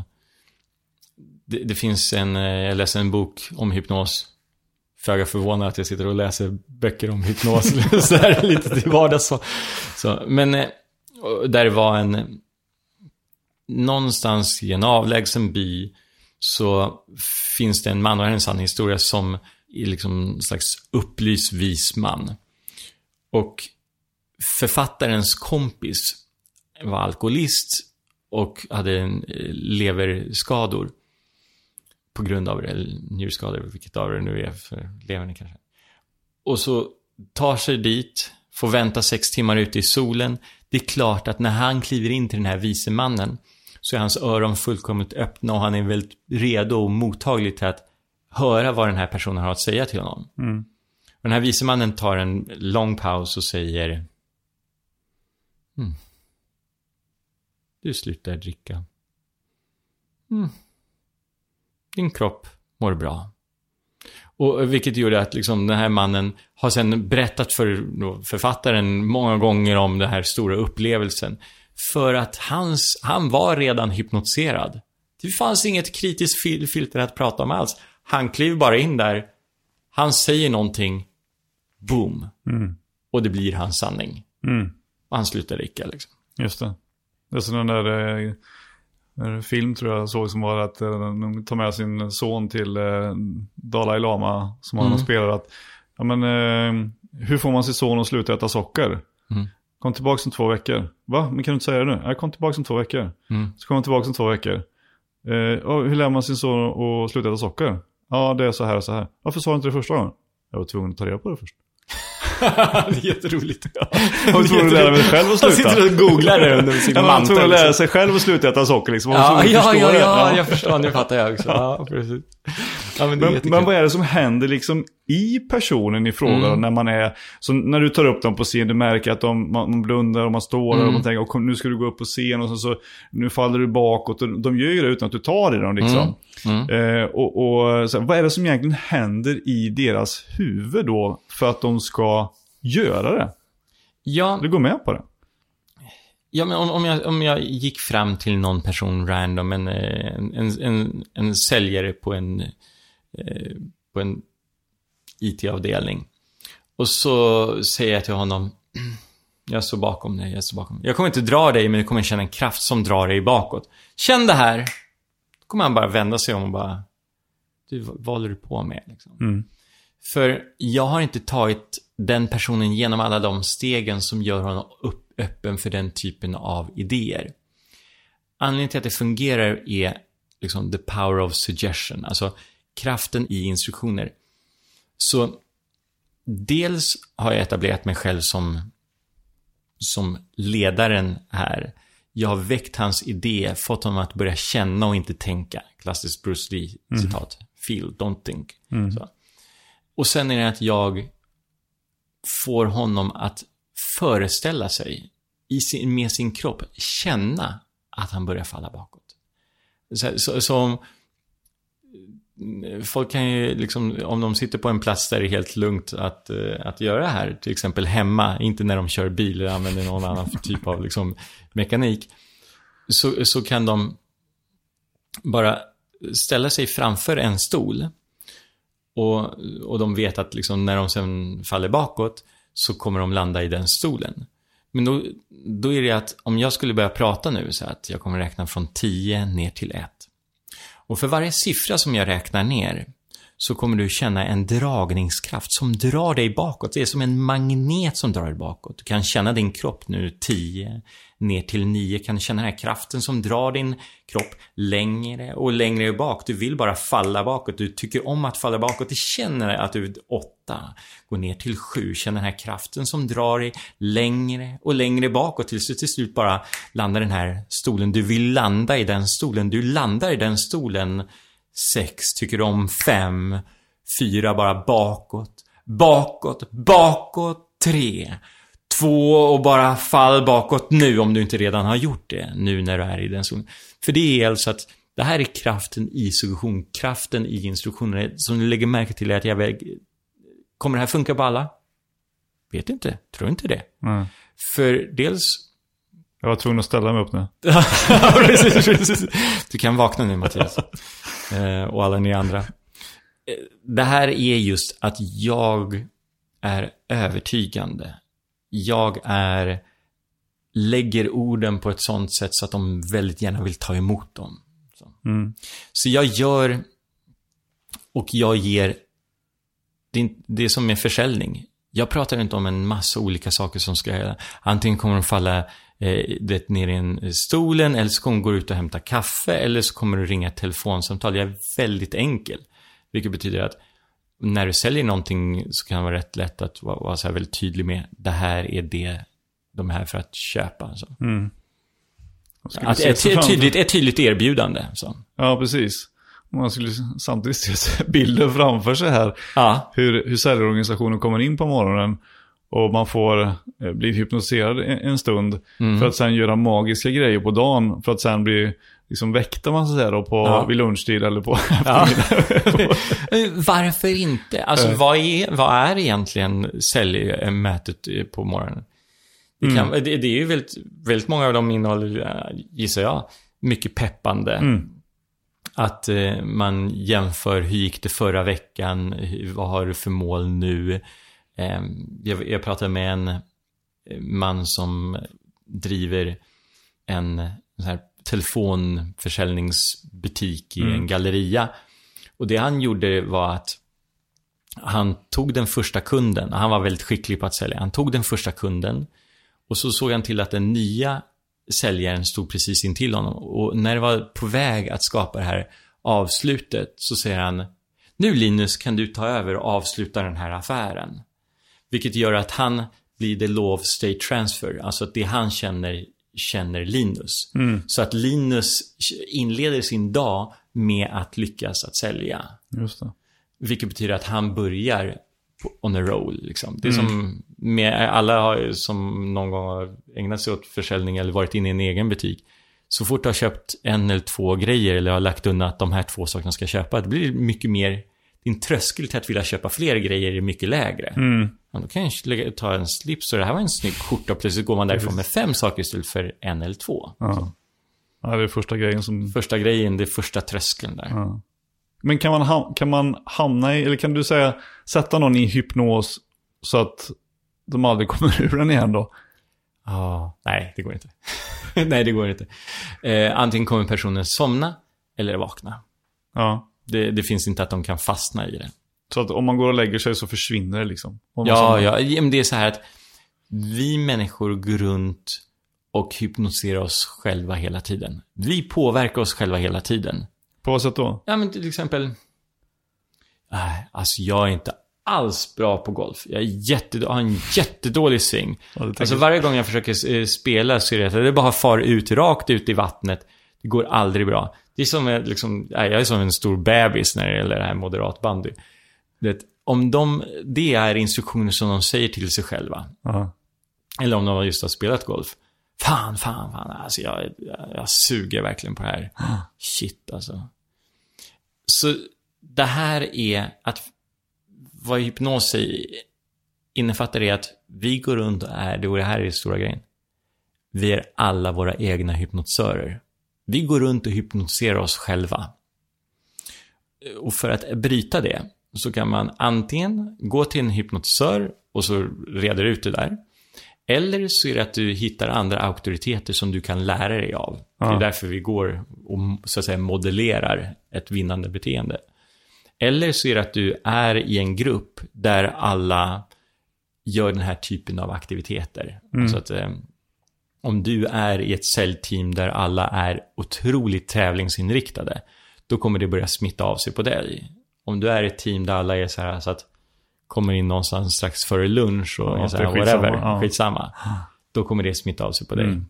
Det, det finns en... eh, Jag läser en bok om hypnos. Föga förvånad att jag sitter och läser böcker om hypnos. [LAUGHS] så här, lite till vardags. Så. Så, men eh, där var en... Någonstans i en avlägsen by så finns det en man, och här är en sann historia, som är liksom en slags upplyst vis man. Och författarens kompis var alkoholist och hade en, eh, leverskador på grund av det, eller njurskador, vilket av det nu är för levern kanske. Och så tar sig dit, får vänta sex timmar ute i solen. Det är klart att när han kliver in till den här vise mannen så är hans öron fullkomligt öppna och han är väldigt redo och mottaglig till att höra vad den här personen har att säga till honom. Och den här vise mannen tar en lång paus och säger mm. Du slutar dricka. Mm. Din kropp mår bra. Och vilket gjorde att liksom den här mannen har sen berättat för författaren många gånger om den här stora upplevelsen. För att hans, han var redan hypnotiserad. Det fanns inget kritiskt fil filter att prata om alls. Han kliver bara in där, han säger någonting, boom. Och det blir hans sanning. Mm. Och han slutar dricka liksom. Just det. Det är som den där eh, film tror jag såg som var att eh, de tar med sin son till eh, Dalai Lama som han Mm. har spelat. Att, ja, men, eh, hur får man sin son att sluta äta socker? Mm. Kom tillbaka om två veckor. Va? Men kan du inte säga det nu? Jag kom tillbaka om två veckor. Mm. Så kommer han tillbaka om två veckor. Eh, hur lär man sin son att sluta äta socker? Ja, det är så här och så här. Varför sa du inte det första gången? Jag var tvungen att ta reda på det först. [LAUGHS] det är jätteroligt. [LAUGHS] Jag var tvungen att lära mig själv att Han sluta. sitter och googlar det under [LAUGHS] sin Jag var mantel. tvungen att lära liksom. sig själv att sluta äta socker liksom. Var Ja, ja, ja, ja, jag förstår. Nu fattar jag också. Ja, precis. Ja, men Men, men vad är det som händer liksom i personen i fråga Mm. när man är, så när du tar upp dem på scen, du märker att de, man, blundar och man står där och Mm. man tänker, och nu ska du gå upp på scen och så, så nu faller du bakåt. Och de gör ju det utan att du tar i dem liksom. Mm. Eh, och och så, vad är det som egentligen händer i deras huvud då för att de ska göra det? Ja, Du går med på det? Ja, men om, om, jag, om jag gick fram till någon person random, en, eh, en, en, en, en säljare på en, eh, på en IT-avdelning. Och så säger jag till honom, [CLEARS THROAT] jag står bakom dig, jag står bakom dig. Jag kommer inte dra dig, men du kommer känna en kraft som drar dig bakåt. Känn det här! Då kommer han bara vända sig om och bara, du, vad håller du på med? Liksom. Mm. För jag har inte tagit den personen genom alla de stegen som gör honom upp, öppen för den typen av idéer. Anledningen till att det fungerar är liksom the power of suggestion, alltså kraften i instruktioner. Så dels har jag etablerat mig själv som, som ledaren här jag har väckt hans idé, fått honom att börja känna och inte tänka. Klassiskt Bruce Lee-citat. Feel, don't think. Så. Och sen är det att jag får honom att föreställa sig, i sin, med sin kropp, känna att han börjar falla bakåt. Så, så, så folk kan ju liksom, om de sitter på en plats där det är helt lugnt att, eh, att göra det här, till exempel hemma, inte när de kör bil eller använder någon annan [LAUGHS] typ av liksom, mekanik, så, så kan de bara ställa sig framför en stol och, och de vet att liksom, när de sen faller bakåt så kommer de landa i den stolen. Men då, då är det att om jag skulle börja prata nu så att jag kommer räkna från 10 ner till 1. Och för varje siffra som jag räknar ner så kommer du känna en dragningskraft som drar dig bakåt. Det är som en magnet som drar dig bakåt. Du kan känna din kropp nu 10 ner till 9. Kan känna den här kraften som drar din kropp längre och längre bak. Du vill bara falla bakåt. Du tycker om att falla bakåt. Du känner att du 8 går ner till 7. Känner den här kraften som drar dig längre och längre bakåt tills du till slut bara landar i den här stolen. Du vill landa i den stolen. Du landar i den stolen 6 tycker om 5. 4 bara bakåt. Bakåt, bakåt, 3. Två och bara fall bakåt nu om du inte redan har gjort det. Nu när du är i den zonen. För det är alltså att det här är kraften i suggestion, kraften i instruktionerna. Som du lägger märke till är att jag väg... Kommer det här funka på alla? Vet inte, tror inte det. Mm. För dels... Jag var tvungen att ställa mig upp nu. [LAUGHS] Precis, precis. Du kan vakna nu Mattias. Eh, och alla ni andra. Eh, Det här är just att jag är övertygande. Jag är lägger orden på ett sånt sätt så att de väldigt gärna vill ta emot dem. Så, Mm. så jag gör och jag ger det, är det är som med försäljning. Jag pratar inte om en massa olika saker som ska Antingen kommer de falla eh, det ner i en stolen, eller så kommer de gå ut och hämta kaffe, eller så kommer du ringa ett telefonsamtal. Jag är väldigt enkel. Vilket betyder att när du säljer någonting så kan det vara rätt lätt att vara, vara så här väldigt tydlig med det här är det de är här för att köpa. Så. Mm. Att ett, ett, tydligt, ett tydligt erbjudande. Så. Ja, precis. Man skulle samtidigt se [LAUGHS] bilder framför sig här. Ja, Hur, hur säljorganisationen kommer in på morgonen. Och man får eh, bli hypnotiserad en, stund. Mm. För att sen göra magiska grejer på dagen. För att sen bli liksom väckta man säga då på, Ja. vid lunchtid eller på Ja. [LAUGHS] [LAUGHS] Varför inte? Alltså, Eh. vad, är, vad är egentligen säljmötet eh, på morgonen? Det, kan, Mm. det, det är ju väldigt, väldigt många av dem innehåller, eh, gissar jag, mycket peppande. Mm. Att eh, man jämför, hur gick det förra veckan? Vad har du för mål nu? Eh, jag, jag pratade med en eh, man som driver en här telefonförsäljningsbutik i en galleria. Och det han gjorde var att han tog den första kunden, han var väldigt skicklig på att sälja, han tog den första kunden och så såg han till att den nya säljaren stod precis intill honom. Och när det var på väg att skapa det här avslutet så säger han Nu Linus kan du ta över och avsluta den här affären. Vilket gör att han blir the law of state transfer, alltså att det han känner, känner Linus. Så att Linus inleder sin dag med att lyckas att sälja. Just det. Vilket betyder att han börjar on a roll. Liksom. Det är som med alla har, som någon gång har ägnat sig åt försäljning eller varit inne i en egen butik. Så fort du har köpt en eller två grejer eller har lagt undan att de här två sakerna ska köpa, det blir mycket mer, din tröskel till att vilja köpa fler grejer är mycket lägre. Mm. Ja, då kan jag ta en slips och det här var en snygg skjorta och plötsligt går man därifrån med fem saker istället för en eller två. Ja. ja, det är första grejen som... Första grejen, det är första tröskeln där. Ja. Men kan man, ham- kan man hamna i, eller kan du säga, sätta någon i hypnos så att de aldrig [LAUGHS] kommer ur den igen då? Ja, nej, det går inte. [LAUGHS] nej, det går inte. Eh, antingen kommer personen somna eller vakna. Ja. Det, det finns inte att de kan fastna i det. Så att om man går och lägger sig så försvinner det liksom. Ja, ja, men det är så här att vi människor går runt och hypnotiserar oss själva hela tiden. Vi påverkar oss själva hela tiden. På vad sätt då? Ja, men till exempel... Nej, alltså jag är inte alls bra på golf. Jag, är jätte, jag har en jättedålig sving. Ja, alltså varje gång jag försöker eh, spela så är det att det bara far ut, rakt ut i vattnet. Det går aldrig bra. Det är som en, liksom, jag är som en stor bebis när det gäller det här moderat bandy. Det, om de, det är instruktioner som de säger till sig själva. Ja. Eller om de just har spelat golf. Fan, fan, fan. Alltså jag, jag, jag suger verkligen på det här. Shit alltså. Så det här är att vad hypnos innefattar är att vi går runt och är, det och det här är det stora grejen. Vi är alla våra egna hypnotisörer. Vi går runt och hypnotiserar oss själva. Och för att bryta det så kan man antingen gå till en hypnotisör och så reder ut det där. Eller så är det att du hittar andra auktoriteter som du kan lära dig av. Det är Ja. därför vi går och så att säga modellerar ett vinnande beteende. Eller så är det att du är i en grupp där alla gör den här typen av aktiviteter. Alltså att eh, om du är i ett säljteam där alla är otroligt tävlingsinriktade, då kommer det börja smitta av sig på dig. Om du är ett team där alla är så här så att kommer in någonstans strax före lunch och Ja, är så här, är skitsamma, whatever, ja. skitsamma. Då kommer det smitta av sig på dig. Mm.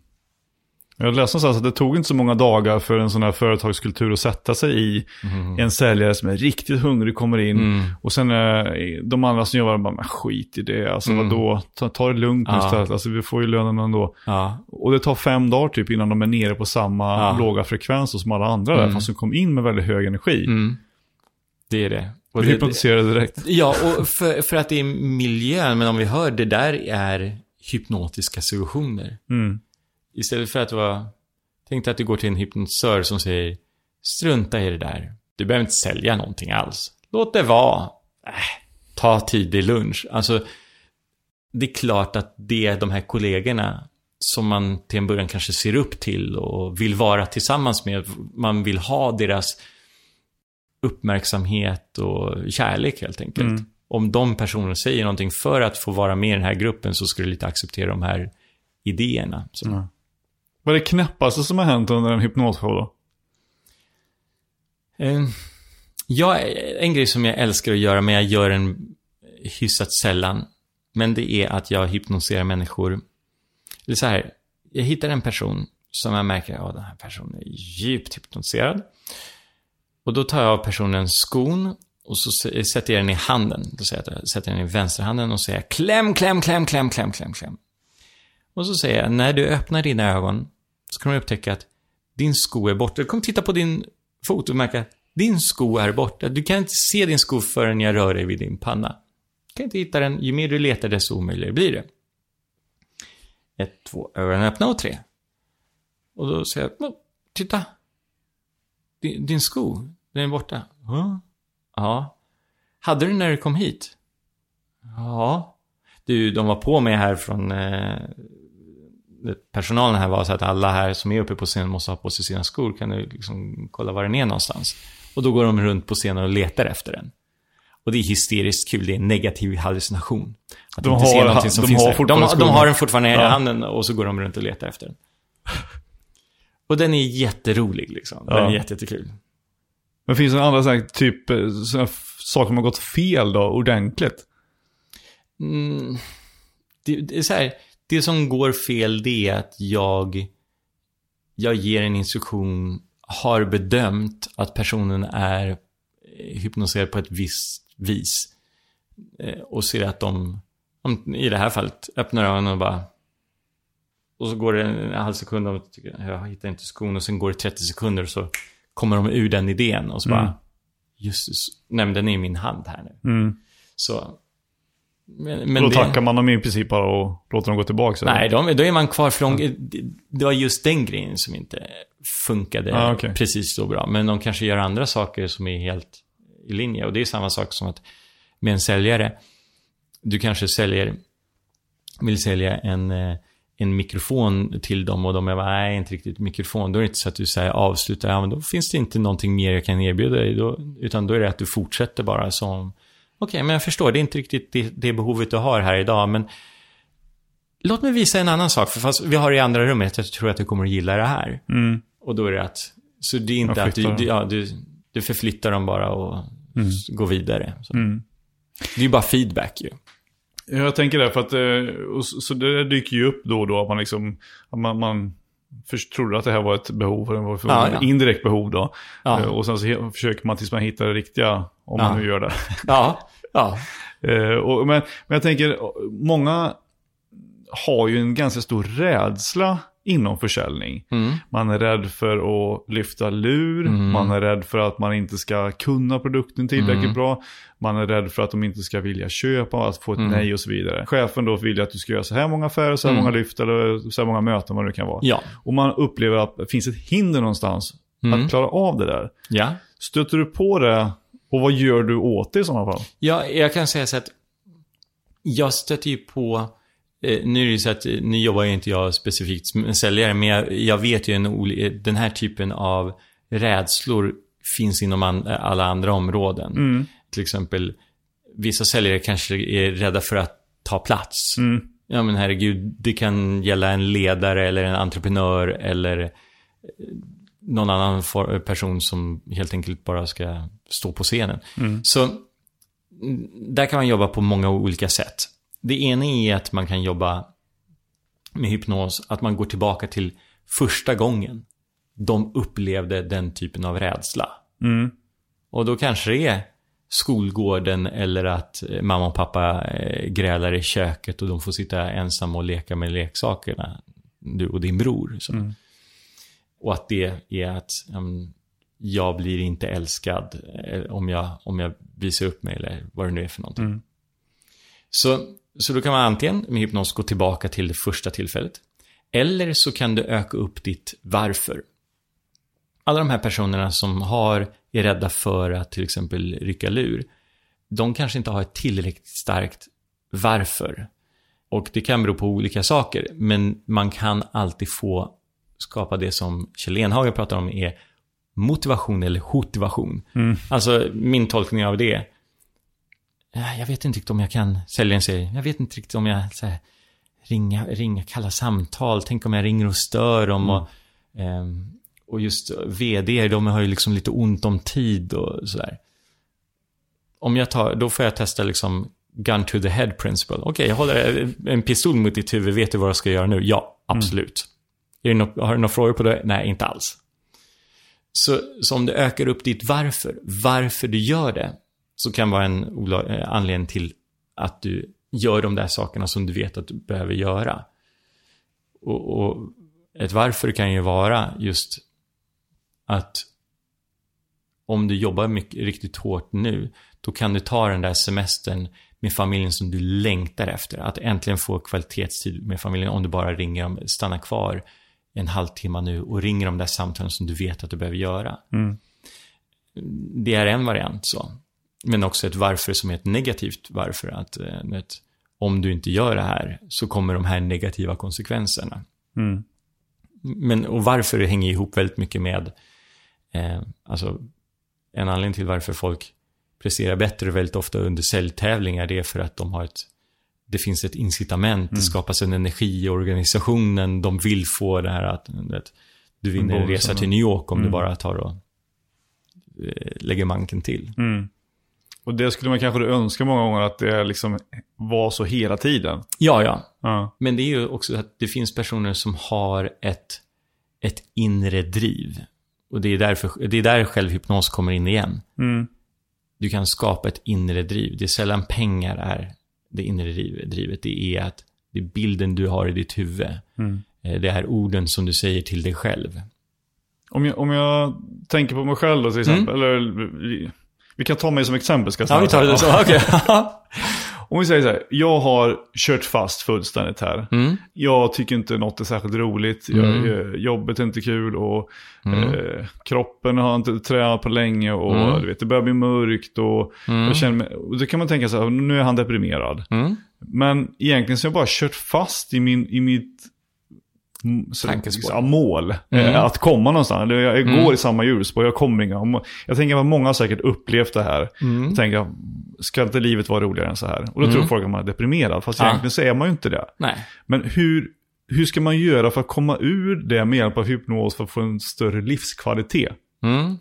Jag läste någonstans att det tog inte så många dagar för en sån här företagskultur att sätta sig i. En säljare som är riktigt hungrig kommer in. Mm. Och sen eh, de andra som jobbar bara, men skit i det. Alltså vadå, ta, ta det lugnt nu Mm. Ja. istället. Alltså vi får ju lönen ändå. Ja, Och det tar fem dagar typ innan de är nere på samma Ja. låga frekvens som alla andra där. Mm. Fast de kom in med väldigt hög energi. Det är det. Och det, hypnotiserade direkt. Ja, och för, för att det är miljön, men om vi hör, det där är hypnotiska suggestioner. Mm. Istället för att vara... Tänk dig att du går till en hypnotisör som säger Strunta i det där. Du behöver inte sälja någonting alls. Låt det vara. Äh, ta tidig lunch. Alltså, det är klart att det är de här kollegorna som man till en början kanske ser upp till och vill vara tillsammans med. Man vill ha deras uppmärksamhet och kärlek helt enkelt. Mm. Om de personerna säger någonting för att få vara med i den här gruppen så ska du lite acceptera de här idéerna. Så. Ja. Vad är det knäppaste som har hänt under en hypnosshow då? Eh, Jag, en grej som jag älskar att göra, men jag gör den hyfsat sällan. Men det är att jag hypnotiserar människor. Eller så här, jag hittar en person som jag märker, ja den här personen är djupt hypnotiserad. Och då tar jag av personen skon och så sätter jag den i handen. Då säger jag att jag sätter den i vänsterhanden och säger kläm, kläm, kläm, kläm, kläm, kläm, kläm. Och så säger jag, när du öppnar dina ögon så kan du upptäcka att din sko är borta. Du kommer titta på din fot och märka att din sko är borta. Du kan inte se din sko förrän jag rör dig vid din panna. Du kan inte hitta den. Ju mer du letar, desto omöjligare blir det. Ett, två, ögonen öppna och tre. Och då säger jag, titta. Din, din sko, den är borta. "Ja." Ja. Hade du den när du kom hit? Ja. Du, de var på mig här från... Eh, personalen här var så att alla här som är uppe på scenen måste ha på sig sina skor. Kan du liksom kolla var den är någonstans? Och då går de runt på scenen och letar efter den. Och det är hysteriskt kul, det är en negativ hallucination. Att De inte har- någonting som de finns har där. de, de har den fortfarande i Ja. handen och så går de runt och letar efter den. Och den är jätterolig liksom. Den Ja. är jätte- jättekul. Men finns det andra så här, typ eh, såna saker som har gått fel då, ordentligt? Mm, det, det är så här, det som går fel det är att jag, jag ger en instruktion, har bedömt att personen är eh, hypnotiserad på ett visst vis. Eh, Och ser att de, de, i det här fallet, öppnar ögonen och bara... Och så går det en halv sekund och de jag hittar inte skon och sen går det 30 sekunder och så kommer de ur den idén och så Mm. bara... Just det, så- nej men den är i min hand här nu. Mm. Så... Men, Men då det- tackar man dem i princip bara och låter dem gå tillbaka? Nej, de, då är man kvar för långt. Det- var just den grejen som inte funkade Ah, okej. precis så bra. Men de kanske gör andra saker som är helt i linje. Och det är samma sak som att med en säljare. Du kanske säljer, vill sälja en, eh, en mikrofon till dem och de är bara, nej, inte riktigt mikrofon. Då är det inte så att du säger avsluta, ja men då finns det inte någonting mer jag kan erbjuda dig. Då, utan då är det att du fortsätter bara som, okej, men jag förstår, det är inte riktigt det, det behovet du har här idag, men Låt mig visa en annan sak, för fast vi har det i andra rummet, jag tror att du kommer att gilla det här. Mm. Och då är det att, så det är inte att du, du, ja, du, du förflyttar dem bara och s- går vidare. Mm. Det är ju bara feedback ju. Jag tänker det, för att eh, så, det dyker ju upp då och då att man liksom, att man, man först trodde att det här var ett behov, och det var ett Ja, ja. indirekt behov då. Ja. Eh, Och sen så försöker man tills man hittar det riktiga, om man nu gör det. Ja, ja. [LAUGHS] Eh, och, men, men jag tänker, många har ju en ganska stor rädsla inom försäljning. Mm. Man är rädd för att lyfta lur, Mm. man är rädd för att man inte ska kunna produkten tillräckligt Mm. bra, man är rädd för att de inte ska vilja köpa, att få ett Mm. nej och så vidare. Chefen då vill att du ska göra så här många affärer, så här Mm. många lyft eller så här många möten, vad det kan vara. Ja. Och man upplever att det finns ett hinder någonstans Mm. att klara av det där. Ja. Stöter du på det och vad gör du åt det i sådana fall? Ja, jag kan säga så att jag stöter ju på, nu är det ju så att eh, nu jobbar ju inte jag specifikt med säljare, men jag, jag vet ju en eh, den här typen av rädslor finns inom an, alla andra områden. Mm. Till exempel, vissa säljare kanske är rädda för att ta plats. Mm. Ja men herregud, det kan gälla en ledare eller en entreprenör eller eh, någon annan person som helt enkelt bara ska stå på scenen. Mm. Så mm, där kan man jobba på många olika sätt. Det ena är att man kan jobba med hypnos, att man går tillbaka till första gången de upplevde den typen av rädsla. Mm. Och då kanske det är skolgården eller att eh, mamma och pappa eh, grälar i köket och de får sitta ensamma och leka med leksakerna. Du och din bror. Mm. Och att det är att um, jag blir inte älskad eh, om jag, om jag visar upp mig eller vad det nu är för någonting. Mm. Så, så då kan man antingen med hypnos gå tillbaka till det första tillfället. Eller så kan du öka upp ditt varför. Alla de här personerna som har, är rädda för att till exempel rycka lur, de kanske inte har ett tillräckligt starkt varför. Och det kan bero på olika saker, men man kan alltid få skapa det som Kjell Enhager pratar om är motivation eller hotivation. Mm. Alltså min tolkning av det. Jag vet inte riktigt om jag kan, säljaren säger, jag vet inte riktigt om jag så här, ringa, ringa, kalla samtal, tänk om jag ringer och stör dem och, ehm, och just vd, de har ju liksom lite ont om tid och sådär. Om jag tar, då får jag testa liksom gun to the head principle. Okej, jag håller en pistol mot ditt huvud, vet du vad jag ska göra nu? Ja, absolut. Är det nå- har du några frågor på det? Nej, inte alls. Så, så om du ökar upp ditt varför, varför du gör det, så kan vara en eh, anledning till att du gör de där sakerna som du vet att du behöver göra. Och, och ett varför kan ju vara just att om du jobbar mycket, riktigt hårt nu, då kan du ta den där semestern med familjen som du längtar efter. Att äntligen få kvalitetstid med familjen om du bara ringer dem, stannar kvar en halvtimme nu och ringer de där samtalen som du vet att du behöver göra. Mm. Det är en variant så. Men också ett varför som är ett negativt varför. Att eh, ett, om du inte gör det här så kommer de här negativa konsekvenserna. Mm. Men, och varför det hänger ihop väldigt mycket med, eh, alltså en anledning till varför folk presterar bättre väldigt ofta under säljtävlingar, det är för att de har ett, det finns ett incitament, det skapas en energi i organisationen, de vill få det här att, vet, du vinner en resa till New York om du Mm. bara tar och eh, lägger manken till. Mm. Och det skulle man kanske önska många gånger att det liksom var så hela tiden. Ja, ja. Ja. Men det är ju också att det finns personer som har ett, ett inre driv. Och det är, därför, det är där självhypnos kommer in igen. Mm. Du kan skapa ett inre driv. Det är sällan pengar är det inre driv- drivet. Det är att det är bilden du har i ditt huvud. Mm. Eh, Det är orden som du säger till dig själv. Om, jag, om jag tänker på mig själv då till exempel, eller vi, kan ta mig som exempel ska jag Mm. Ja, vi tar det säga. så. [LAUGHS] Okej. Om vi säger så här, jag har kört fast fullständigt här. Mm. Jag tycker inte något är särskilt roligt. Jag, Mm. jag, jobbet är inte kul och Mm. eh, kroppen har inte tränat på länge och Mm. du vet, det börjar bli mörkt och Mm. jag känner mig, och då kan man tänka så här, nu är han deprimerad. Men egentligen så har jag bara kört fast i, min, i mitt Tankespår. ja, mål. Mm. Eh, Att komma någonstans. Jag, Mm. går i samma hjulspår, jag kommer inga. Jag tänker att många har säkert upplevt det här. Mm. Jag tänker, ska inte livet vara roligare än så här? Och då Mm. tror folk att man är deprimerad, fast Ja. egentligen så är man ju inte det. Nej. Men hur, hur ska man göra för att komma ur det med hjälp av hypnos för att få en större livskvalitet? Mm.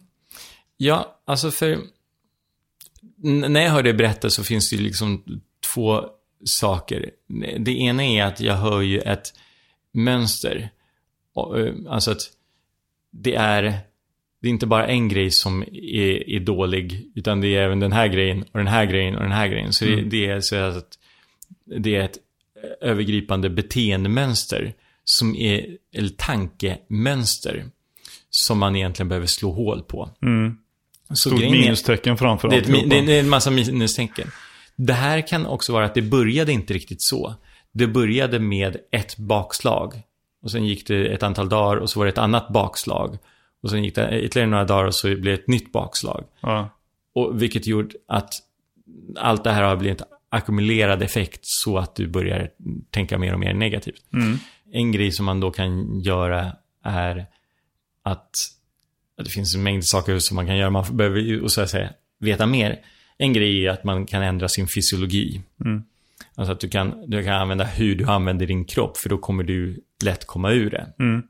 Ja, alltså för när jag hör dig berätta så finns det ju liksom två saker. Det ena är att jag hör ju ett mönster. Eh, Alltså att det är, det är inte bara en grej som är, är dålig, utan det är även den här grejen och den här grejen och den här grejen. Så det, det är så att det är ett övergripande beteendemönster som är, eller tankemönster, som man egentligen behöver slå hål på. Mm. Så Stort minustecken framför det är, ett, mi- alltihopa. det är en massa minustecken. Det här kan också vara att det började inte riktigt så. Det började med ett bakslag. Och sen gick det ett antal dagar och så var det ett annat bakslag. Och sen gick det ytterligare några dagar och så blev det ett nytt bakslag. Ja. Och vilket gjorde att allt det här har blivit ackumulerad effekt så att du börjar tänka mer och mer negativt. En grej som man då kan göra är att, att det finns en mängd saker som man kan göra. Man behöver ju så att säga, veta mer. En grej är att man kan ändra sin fysiologi. Alltså att du kan, du kan använda hur du använder din kropp, för då kommer du lätt komma ur det. Mm.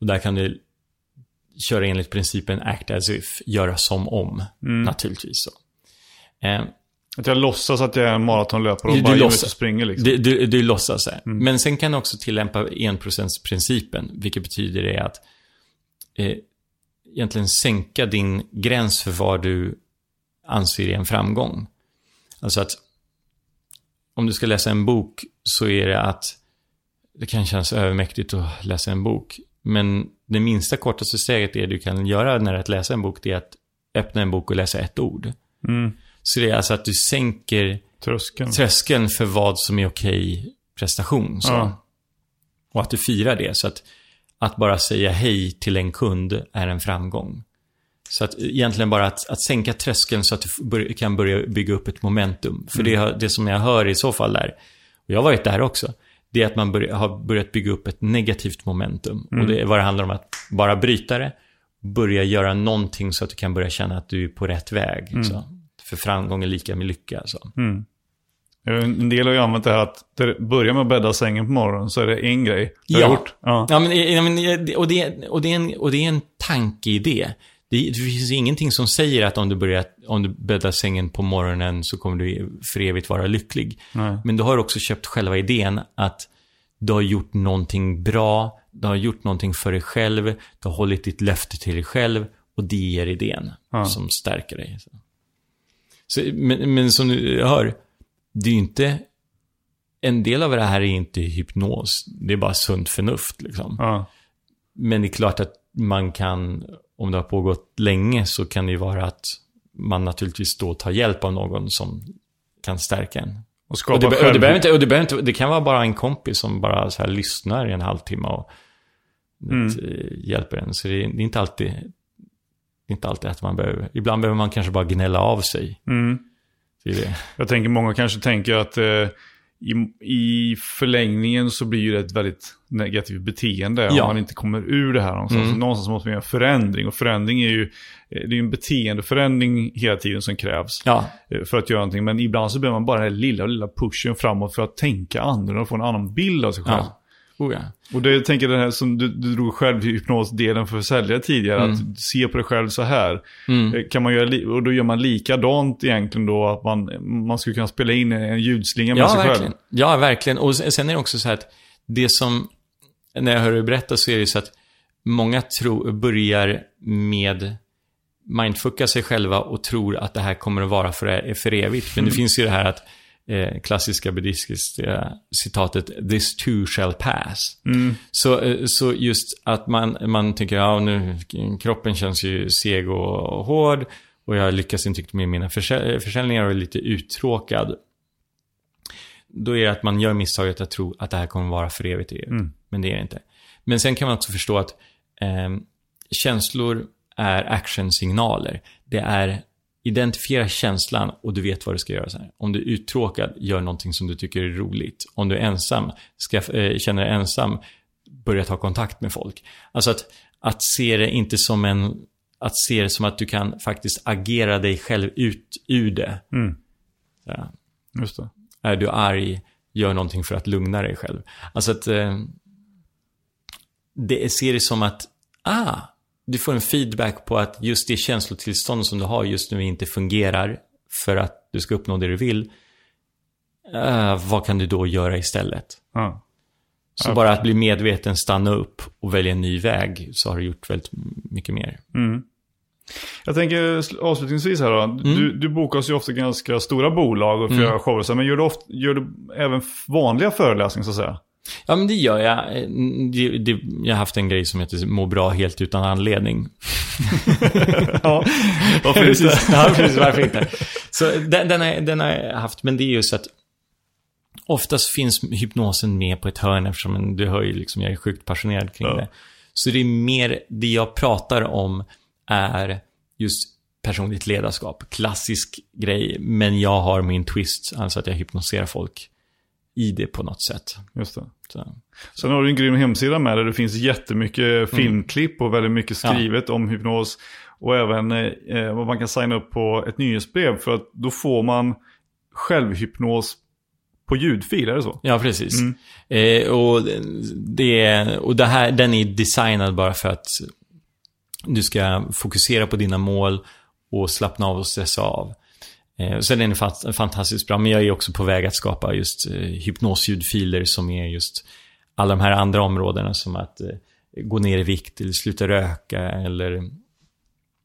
Och där kan du köra enligt principen act as if, göra som om, naturligtvis. Så. Eh, Att jag låtsas att jag är en maratonlöpare och Du- bara du låtsas. och springer liksom. Du, du, du låtsas det. Men sen kan du också tillämpa enprocentsprincipen, vilket betyder det att eh, egentligen sänka din gräns för vad du anser är en framgång. Alltså att om du ska läsa en bok så är det att det kan kännas övermäktigt att läsa en bok. Men det minsta kortaste steget det du kan göra när att läsa en bok, det är att öppna en bok och läsa ett ord. Mm. Så det är alltså att du sänker Tröskeln. tröskeln för vad som är okej prestation. Så. Ja. Och att du firar det. Så att, att bara säga hej till en kund är en framgång. Så att egentligen bara att, att sänka tröskeln så att du bör, kan börja bygga upp ett momentum. För det, har- det som jag hör i så fall där, och jag har varit där också, det är att man börja, har börjat bygga upp ett negativt momentum. Och det är vad det handlar om att bara bryta det, börja göra någonting så att du kan börja känna att du är på rätt väg. Så. För framgång är lika med lycka. Så. En del har ju använt det här att det börjar med att bädda sängen på morgonen så är det en grej. Det Ja. gjort. Ja. Ja, men, ja, men, och, det, och, det är en, och det är en tankeidé. Det, det finns ingenting som säger att om du, börjar, om du bäddar sängen på morgonen så kommer du för evigt vara lycklig. Nej. Men du har också köpt själva idén att du har gjort någonting bra, du har gjort någonting för dig själv, du har hållit ditt löfte till dig själv och det ger idén Ja. som stärker dig. Så. Så, men, men som du hör, det är ju inte... En del av det här är inte hypnos, det är bara sunt förnuft liksom. Ja. Men det är klart att man kan, om det har pågått länge, så kan det ju vara att man naturligtvis då tar hjälp av någon som kan stärka en. Och Och det, och det, behöver inte, och det, behöver inte, det kan vara bara en kompis som bara så här lyssnar i en halvtimme och Mm. eh, hjälper en. Så det är, det är inte alltid, inte alltid att man behöver, ibland behöver man kanske bara gnälla av sig. Mm. Det det. Jag tänker många kanske tänker att eh, i, i förlängningen så blir det ett väldigt negativt beteende om Ja. man inte kommer ur det här någonstans. Mm. Någonstans måste man göra förändring och förändring är ju eh, det är en beteendeförändring hela tiden som krävs Ja, eh, för att göra någonting. Men ibland så behöver man bara den här lilla, lilla pushen framåt för att tänka annorlunda och få en annan bild av sig själv. ja. Oh, ja. Och det jag tänker det här som du, du drog själv i hypnosdelen för säljare tidigare, Mm. att se på dig själv så här. Mm. Eh, Kan man göra, och då gör man likadant egentligen då, att man, man skulle kunna spela in en ljudslinga med Ja, sig verkligen. själv. Ja, verkligen. Och sen är det också så här att det som, när jag hör dig berätta så är det så att många tro, börjar med mindfucka sig själva och tror att det här kommer att vara för, för evigt. Men det finns ju det här att eh, klassiska buddhistiska citatet “This too shall pass”. Så, eh, så just att man, man tycker, ja nu, kroppen känns ju seg och hård och jag lyckas inte riktigt med mina försä- försäljningar och är lite uttråkad. Då är det att man gör misstaget att tro att det här kommer vara för evigt. Mm. Men det är det inte. Men sen kan man också förstå att eh, känslor är actionsignaler. Det är identifiera känslan och du vet vad du ska göra. Här. Om du är uttråkad, gör någonting som du tycker är roligt. Om du är ensam, ska, eh, känner dig ensam, börja ta kontakt med folk. Alltså att, att se det inte som en... Att se det som att du kan faktiskt agera dig själv ut ur det. Mm. Ja. Just det. Är du arg, gör någonting för att lugna dig själv. Alltså att... Eh, det ser det som att, ah, du får en feedback på att just det känslotillstånd som du har just nu inte fungerar för att du ska uppnå det du vill. Uh, vad kan du då göra istället? Ja. Så bara att bli medveten, stanna upp och välja en ny väg så har du gjort väldigt mycket mer. Mm. Jag tänker avslutningsvis här då. Mm. Du, du bokas ju ofta ganska stora bolag och får göra shower. Men gör du, ofta, gör du även vanliga föreläsningar så att säga? Ja, men det gör jag. Eh, jag har haft en grej som heter må bra helt utan anledning. [LAUGHS] ja, varför inte? [LAUGHS] ja, precis, varför inte? Så den, den, har, den har jag haft, men det är just att oftast finns hypnosen med på ett hörn eftersom du hör ju liksom, jag är sjukt passionerad kring Ja. det. Så det är mer, det jag pratar om är just personligt ledarskap. Klassisk grej, men jag har min twist, alltså att jag hypnoserar folk i det på något sätt. Just det. Så. Sen har du en grym hemsida med där det finns jättemycket filmklipp och väldigt mycket skrivet om hypnos. Och även eh, vad man kan signa upp på ett nyhetsbrev för att då får man självhypnos på ljudfil, är det så? Ja, precis. Eh, och det, och det här, den är designad bara för att du ska fokusera på dina mål och slappna av och stressa av. Eh, så den är fant- fantastiskt bra, men jag är också på väg att skapa just eh, hypnosljudfiler som är just alla de här andra områdena som att eh, gå ner i vikt eller sluta röka eller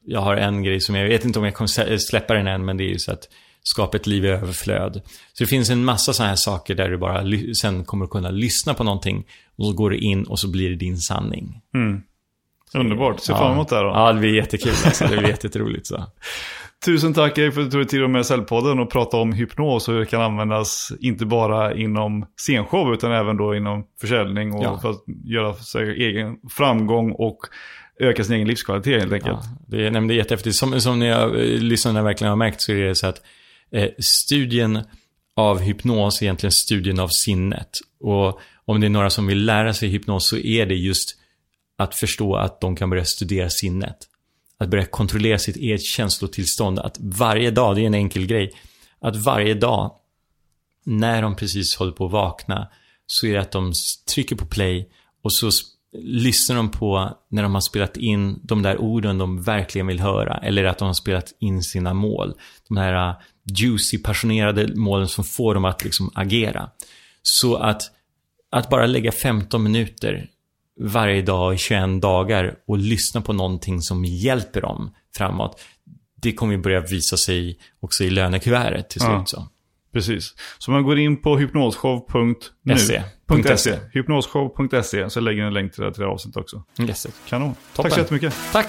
jag har en grej som jag vet inte om jag kommer släppa den än, men det är ju så att skapa ett liv i överflöd. Så det finns en massa sådana här saker där du bara sen kommer kunna lyssna på någonting och så går du in och så blir det din sanning. Underbart, ser fram emot det här då. Ja, det blir jättekul alltså. Det blir jätteroligt så. Tusen tack Erik för att du tog dig tid med Cellpodden och prata om hypnos och hur det kan användas inte bara inom scenshow utan även då inom försäljning och Ja. för att göra sig egen framgång och öka sin egen livskvalitet helt enkelt. Ja, det, är, nej, det är jättehäftigt. Som, som ni har, eh, lyssnarna verkligen har märkt så är det så att eh, studien av hypnos är egentligen studien av sinnet. Och om det är några som vill lära sig hypnos så är det just att förstå att de kan börja studera sinnet. Att börja kontrollera sitt eget känslotillstånd. Att varje dag, det är en enkel grej, att varje dag när de precis håller på att vakna så är det att de trycker på play och så lyssnar de på när de har spelat in de där orden de verkligen vill höra. Eller att de har spelat in sina mål. De här äh, juicy, passionerade målen som får dem att liksom agera. Så att, att bara lägga 15 minuter varje dag i 21 dagar och lyssna på någonting som hjälper dem framåt. Det kommer ju börja visa sig också i lönekuvertet till slut. Ja. Så. Precis. Så man går in på hypnosshow.nu. SE. .se. Hypnosshow.se. Så lägger jag en länk till det här, till det här avsnittet också. Yes. Kanon. Toppen. Tack så jättemycket. Tack!